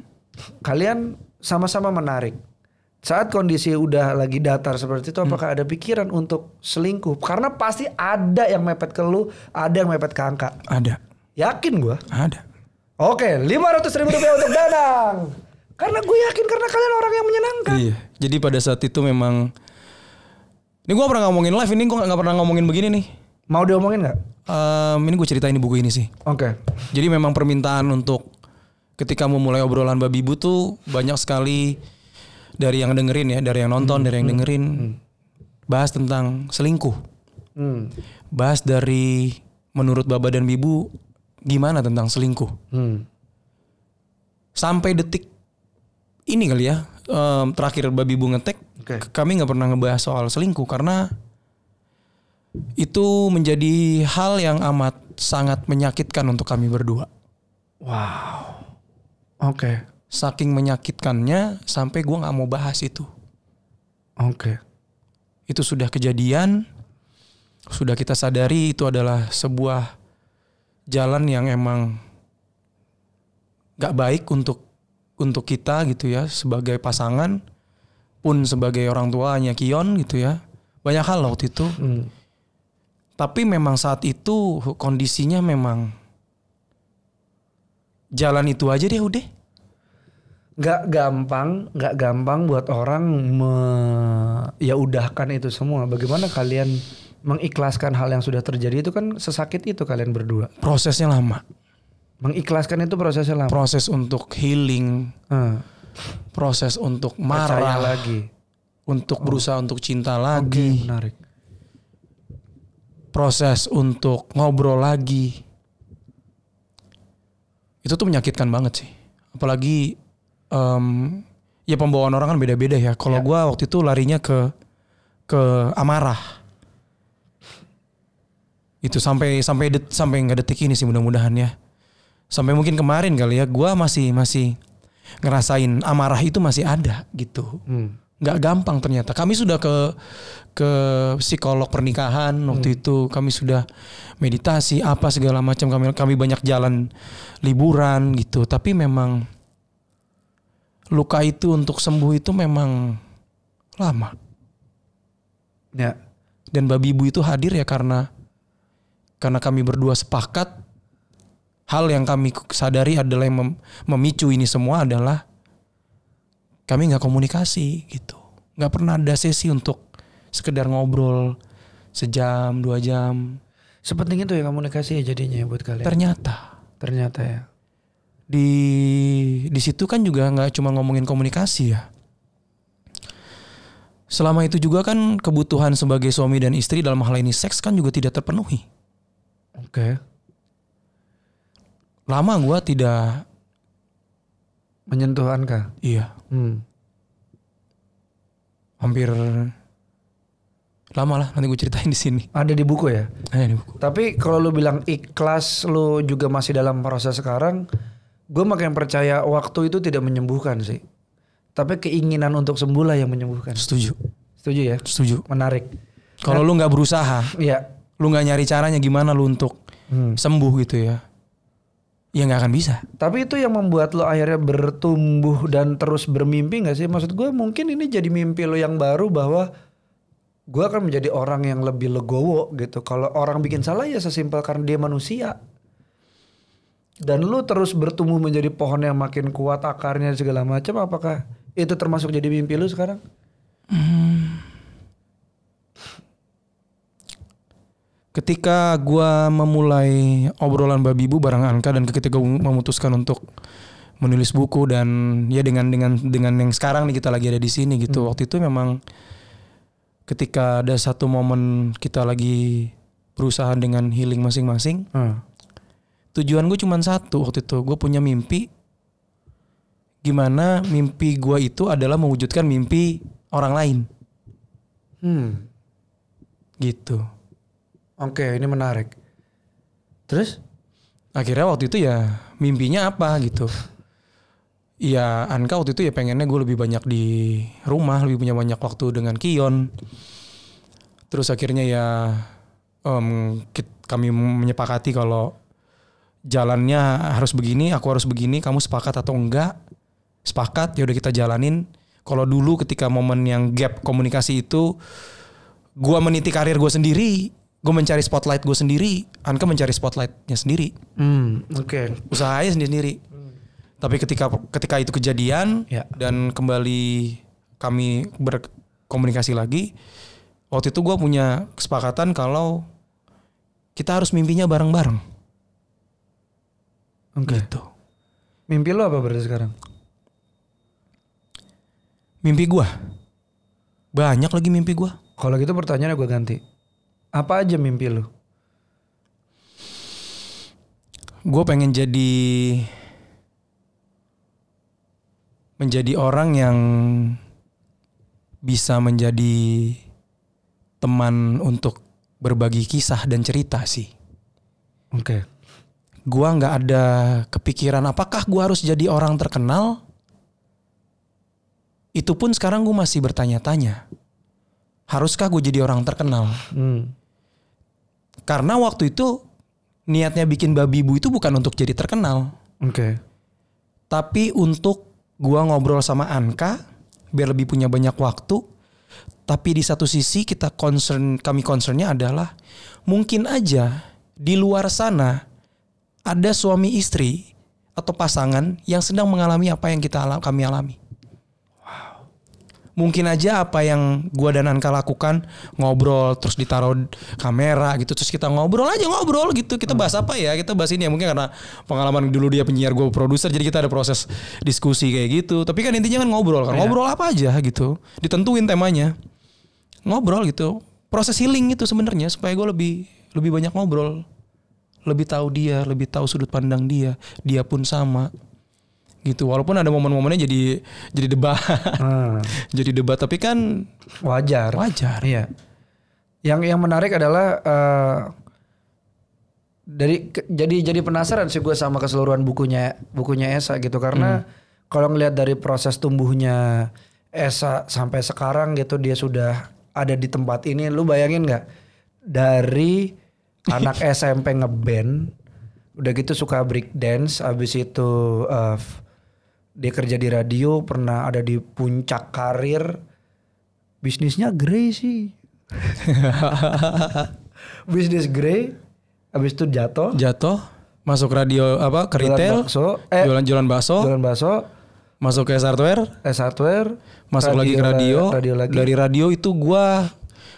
Speaker 1: Kalian sama-sama menarik. Saat kondisi udah lagi datar seperti itu, apakah ada pikiran untuk selingkuh? Karena pasti ada yang mepet ke lu, ada yang mepet ke Anka.
Speaker 2: ada
Speaker 1: Yakin gua.
Speaker 2: ada
Speaker 1: Oke, 500 ribu rupiah untuk Danang. Karena gue yakin karena kalian orang yang menyenangkan.
Speaker 2: Iya. Jadi pada saat itu memang ini gue pernah ngomongin live ini gue nggak pernah ngomongin begini nih.
Speaker 1: Mau diomongin nggak?
Speaker 2: Em, ini gue ceritain di buku ini sih.
Speaker 1: Oke.
Speaker 2: Jadi memang permintaan untuk ketika memulai obrolan babi ibu tuh banyak sekali dari yang dengerin ya, dari yang nonton, dari yang dengerin bahas tentang selingkuh.
Speaker 1: Hmm.
Speaker 2: Bahas dari menurut Baba dan Bibu gimana tentang selingkuh.
Speaker 1: Hmm.
Speaker 2: Sampai detik ini kali ya, em, terakhir Babi Ibu ngetek,
Speaker 1: Oke.
Speaker 2: kami nggak pernah ngebahas soal selingkuh karena itu menjadi hal yang amat sangat menyakitkan untuk kami berdua.
Speaker 1: Wow. Oke.
Speaker 2: saking menyakitkannya sampai gue nggak mau bahas itu.
Speaker 1: Oke.
Speaker 2: Itu sudah kejadian, sudah kita sadari itu adalah sebuah jalan yang emang gak baik untuk untuk kita gitu ya sebagai pasangan pun sebagai orang tuanya Kion gitu ya banyak hal waktu itu
Speaker 1: Hmm.
Speaker 2: tapi memang saat itu kondisinya memang jalan itu aja deh udah
Speaker 1: Nggak gampang, nggak gampang buat orang me, ya udahkan itu semua. Bagaimana kalian mengikhlaskan hal yang sudah terjadi itu kan sesakit itu kalian berdua.
Speaker 2: prosesnya lama
Speaker 1: Mengikhlaskan itu prosesnya lama.
Speaker 2: proses untuk healing
Speaker 1: Hmm.
Speaker 2: proses untuk
Speaker 1: Percaya
Speaker 2: marah
Speaker 1: lagi.
Speaker 2: untuk berusaha untuk cinta lagi
Speaker 1: menarik.
Speaker 2: proses untuk ngobrol lagi itu tuh menyakitkan banget sih apalagi em, ya pembawaan orang kan beda-beda ya kalau
Speaker 1: Ya.
Speaker 2: gua waktu itu larinya ke ke amarah itu sampai sampai det, sampai nggak detik ini sih mudah-mudahan ya sampai mungkin kemarin kali ya gua masih masih ngerasain amarah itu masih ada gitu
Speaker 1: Hmm.
Speaker 2: nggak gampang ternyata. Kami sudah ke ke psikolog pernikahan waktu itu. Kami sudah meditasi apa segala macam. Kami kami banyak jalan liburan gitu. Tapi memang luka itu untuk sembuh itu memang lama.
Speaker 1: Ya.
Speaker 2: Dan babi ibu itu hadir ya karena karena kami berdua sepakat hal yang kami sadari adalah yang mem- memicu ini semua adalah kami nggak komunikasi gitu nggak pernah ada sesi untuk sekedar ngobrol sejam dua jam
Speaker 1: Sepenting itu ya komunikasi ya jadinya buat kalian.
Speaker 2: ternyata
Speaker 1: Ternyata ya.
Speaker 2: di di situ kan juga nggak cuma ngomongin komunikasi ya selama itu juga kan kebutuhan sebagai suami dan istri dalam hal ini seks kan juga tidak terpenuhi
Speaker 1: Oke.
Speaker 2: Lama gua tidak
Speaker 1: Menyentuh Anka.
Speaker 2: iya
Speaker 1: Hmm.
Speaker 2: hampir lama lah nanti gue ceritain di sini
Speaker 1: Ada di buku ya.
Speaker 2: ada di buku
Speaker 1: Tapi kalau lu bilang ikhlas lu juga masih dalam proses sekarang, gue makin percaya waktu itu tidak menyembuhkan sih. Tapi keinginan untuk sembuh lah yang menyembuhkan.
Speaker 2: setuju
Speaker 1: Setuju ya?
Speaker 2: setuju
Speaker 1: Menarik.
Speaker 2: kalau lu nggak berusaha
Speaker 1: Iya.
Speaker 2: lu nggak nyari caranya gimana lu untuk
Speaker 1: Hmm.
Speaker 2: sembuh gitu ya ya nggak akan bisa
Speaker 1: Tapi itu yang membuat lo akhirnya bertumbuh dan terus bermimpi gak sih? Maksud gue mungkin ini jadi mimpi lo yang baru bahwa gue akan menjadi orang yang lebih legowo gitu. Kalau orang bikin salah ya sesimpel karena dia manusia. Dan lu terus bertumbuh menjadi pohon yang makin kuat akarnya segala macam. Apakah itu termasuk jadi mimpi lu sekarang?
Speaker 2: Ketika gua memulai obrolan babi ibu bareng Anka dan ketika gua memutuskan untuk menulis buku dan ya dengan dengan dengan yang sekarang nih kita lagi ada di sini gitu. Waktu itu memang ketika ada satu momen kita lagi berusaha dengan healing masing-masing tujuan gue cuma satu waktu itu. Gue punya mimpi gimana mimpi gue itu adalah mewujudkan mimpi orang lain.
Speaker 1: Hmm.
Speaker 2: gitu
Speaker 1: Oke, ini menarik. Terus?
Speaker 2: akhirnya waktu itu ya mimpinya apa gitu ya Anka waktu itu ya pengennya gue lebih banyak di rumah lebih punya banyak waktu dengan Kion terus akhirnya ya kit- kami menyepakati kalau jalannya harus begini aku harus begini kamu sepakat atau enggak sepakat ya udah kita jalanin kalau dulu ketika momen yang gap komunikasi itu gua meniti karir gue sendiri gue mencari spotlight gue sendiri Anka mencari spotlightnya sendiri
Speaker 1: Hmm, oke.
Speaker 2: usahanya sendiri tapi ketika ketika itu kejadian
Speaker 1: Ya.
Speaker 2: dan kembali kami berkomunikasi lagi waktu itu gue punya kesepakatan kalau kita harus mimpinya bareng-bareng
Speaker 1: Oke.
Speaker 2: gitu
Speaker 1: Mimpi lo apa berarti sekarang?
Speaker 2: mimpi gue banyak lagi mimpi gue
Speaker 1: Kalau gitu pertanyaannya gue ganti. Apa aja mimpi lo?
Speaker 2: gue pengen jadi menjadi orang yang bisa menjadi teman untuk berbagi kisah dan cerita sih.
Speaker 1: Oke.
Speaker 2: Gua nggak ada kepikiran apakah gua harus jadi orang terkenal itu pun sekarang gue masih bertanya-tanya. Haruskah gue jadi orang terkenal?
Speaker 1: Hmm.
Speaker 2: Karena waktu itu niatnya bikin babi bu itu bukan untuk jadi terkenal,
Speaker 1: Oke.
Speaker 2: tapi untuk gua ngobrol sama Anka biar lebih punya banyak waktu. Tapi di satu sisi kita concern kami concernnya adalah mungkin aja di luar sana ada suami istri atau pasangan yang sedang mengalami apa yang kita ala- kami alami. Mungkin aja apa yang gua dan Anka lakukan ngobrol terus ditaruh kamera gitu terus kita ngobrol aja ngobrol gitu. Kita bahas apa ya? Kita bahas ini ya mungkin karena pengalaman dulu dia penyiar gue produser jadi kita ada proses diskusi kayak gitu. Tapi kan intinya kan ngobrol kan ngobrol apa aja gitu. Ditentuin temanya. Ngobrol gitu. Proses healing itu sebenarnya supaya gue lebih lebih banyak ngobrol. Lebih tahu dia lebih tahu sudut pandang dia. Dia pun sama gitu. Walaupun ada momen-momennya jadi jadi debat.
Speaker 1: Hmm.
Speaker 2: jadi debat tapi kan
Speaker 1: Wajar.
Speaker 2: wajar.
Speaker 1: Iya. Yang yang menarik adalah eh, dari ke- jadi jadi penasaran sih gue sama keseluruhan bukunya bukunya Esa gitu. Karena kalau ngelihat dari proses tumbuhnya Esa sampai sekarang gitu dia sudah ada di tempat ini. Lu bayangin nggak? Dari anak SMP ngeband udah gitu suka break dance abis itu f- dia kerja di radio pernah ada di puncak karir. Bisnisnya grey sih. Bisnis grey habis itu jatuh.
Speaker 2: Jatuh masuk radio apa ke
Speaker 1: Jualan
Speaker 2: retail
Speaker 1: bakso, eh,
Speaker 2: jualan jualan bakso.
Speaker 1: jualan bakso.
Speaker 2: Masuk ke hardware
Speaker 1: S hardware
Speaker 2: masuk lagi ke radio,
Speaker 1: radio lagi.
Speaker 2: Dari radio itu gua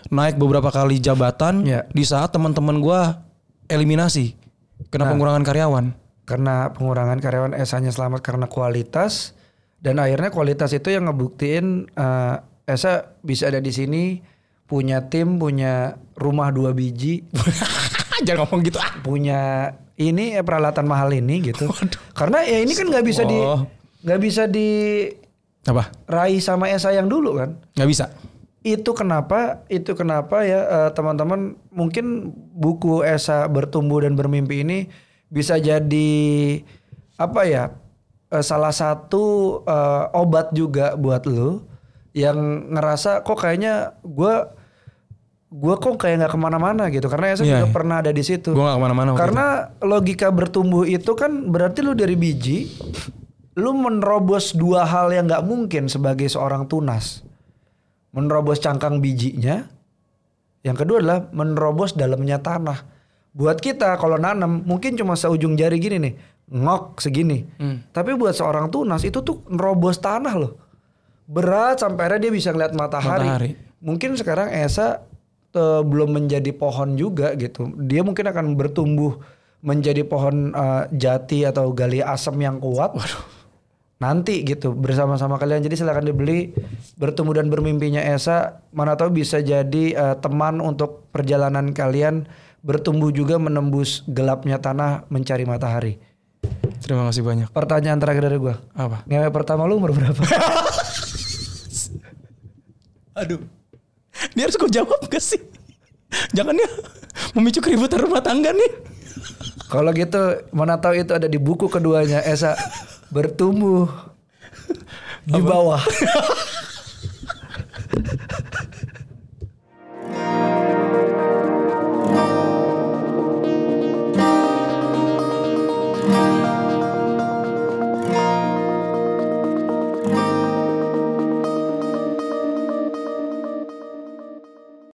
Speaker 2: naik beberapa kali jabatan.
Speaker 1: Ya.
Speaker 2: di saat teman-teman gua eliminasi kena
Speaker 1: Nah.
Speaker 2: pengurangan karyawan
Speaker 1: karena pengurangan karyawan Esa-nya selamat karena kualitas. Dan akhirnya kualitas itu yang ngebuktiin eh, Esa bisa ada di sini punya tim punya rumah dua biji.
Speaker 2: Jangan ngomong gitu. Ah
Speaker 1: punya ini eh, peralatan mahal ini gitu. Karena ya ini kan nggak bisa di
Speaker 2: Oh.
Speaker 1: nggak bisa diraih
Speaker 2: apa?
Speaker 1: sama Esa yang dulu kan?
Speaker 2: Nggak bisa?
Speaker 1: Itu kenapa itu kenapa ya eh, teman-teman mungkin buku Esa bertumbuh dan bermimpi ini bisa jadi apa ya eh, salah satu eh, obat juga buat lu yang ngerasa kok kayaknya gue gue kok kayak nggak ke mana-mana gitu. Karena Esa
Speaker 2: Iya,
Speaker 1: juga
Speaker 2: iya.
Speaker 1: pernah ada di situ.
Speaker 2: Gua nggak ke mana-mana
Speaker 1: karena logika bertumbuh itu kan berarti lu dari biji lu menerobos dua hal yang nggak mungkin sebagai seorang tunas. Menerobos cangkang bijinya yang kedua adalah menerobos dalamnya tanah buat kita kalau nanam mungkin cuma seujung jari gini nih ngok segini.
Speaker 2: Hmm.
Speaker 1: tapi buat seorang tunas itu tuh nerobos tanah loh. Berat sampai akhirnya dia bisa ngeliat matahari,
Speaker 2: Matahari.
Speaker 1: mungkin sekarang Esa eh, belum menjadi pohon juga gitu. Dia mungkin akan bertumbuh menjadi pohon eh, jati atau gali asam yang kuat. Nanti gitu bersama-sama kalian. Jadi silakan dibeli bertemu dan bermimpinya Esa. Mana tahu bisa jadi eh, teman untuk perjalanan kalian bertumbuh juga menembus gelapnya tanah mencari matahari.
Speaker 2: Terima kasih banyak.
Speaker 1: Pertanyaan terakhir dari gua.
Speaker 2: Apa?
Speaker 1: Ngewe pertama lu umur berapa?
Speaker 2: Aduh. Ini harus gue jawab gak sih? Jangan ya. Memicu keributan rumah tangga nih.
Speaker 1: Kalau gitu mana tahu itu ada di buku keduanya Esa. Bertumbuh di bawah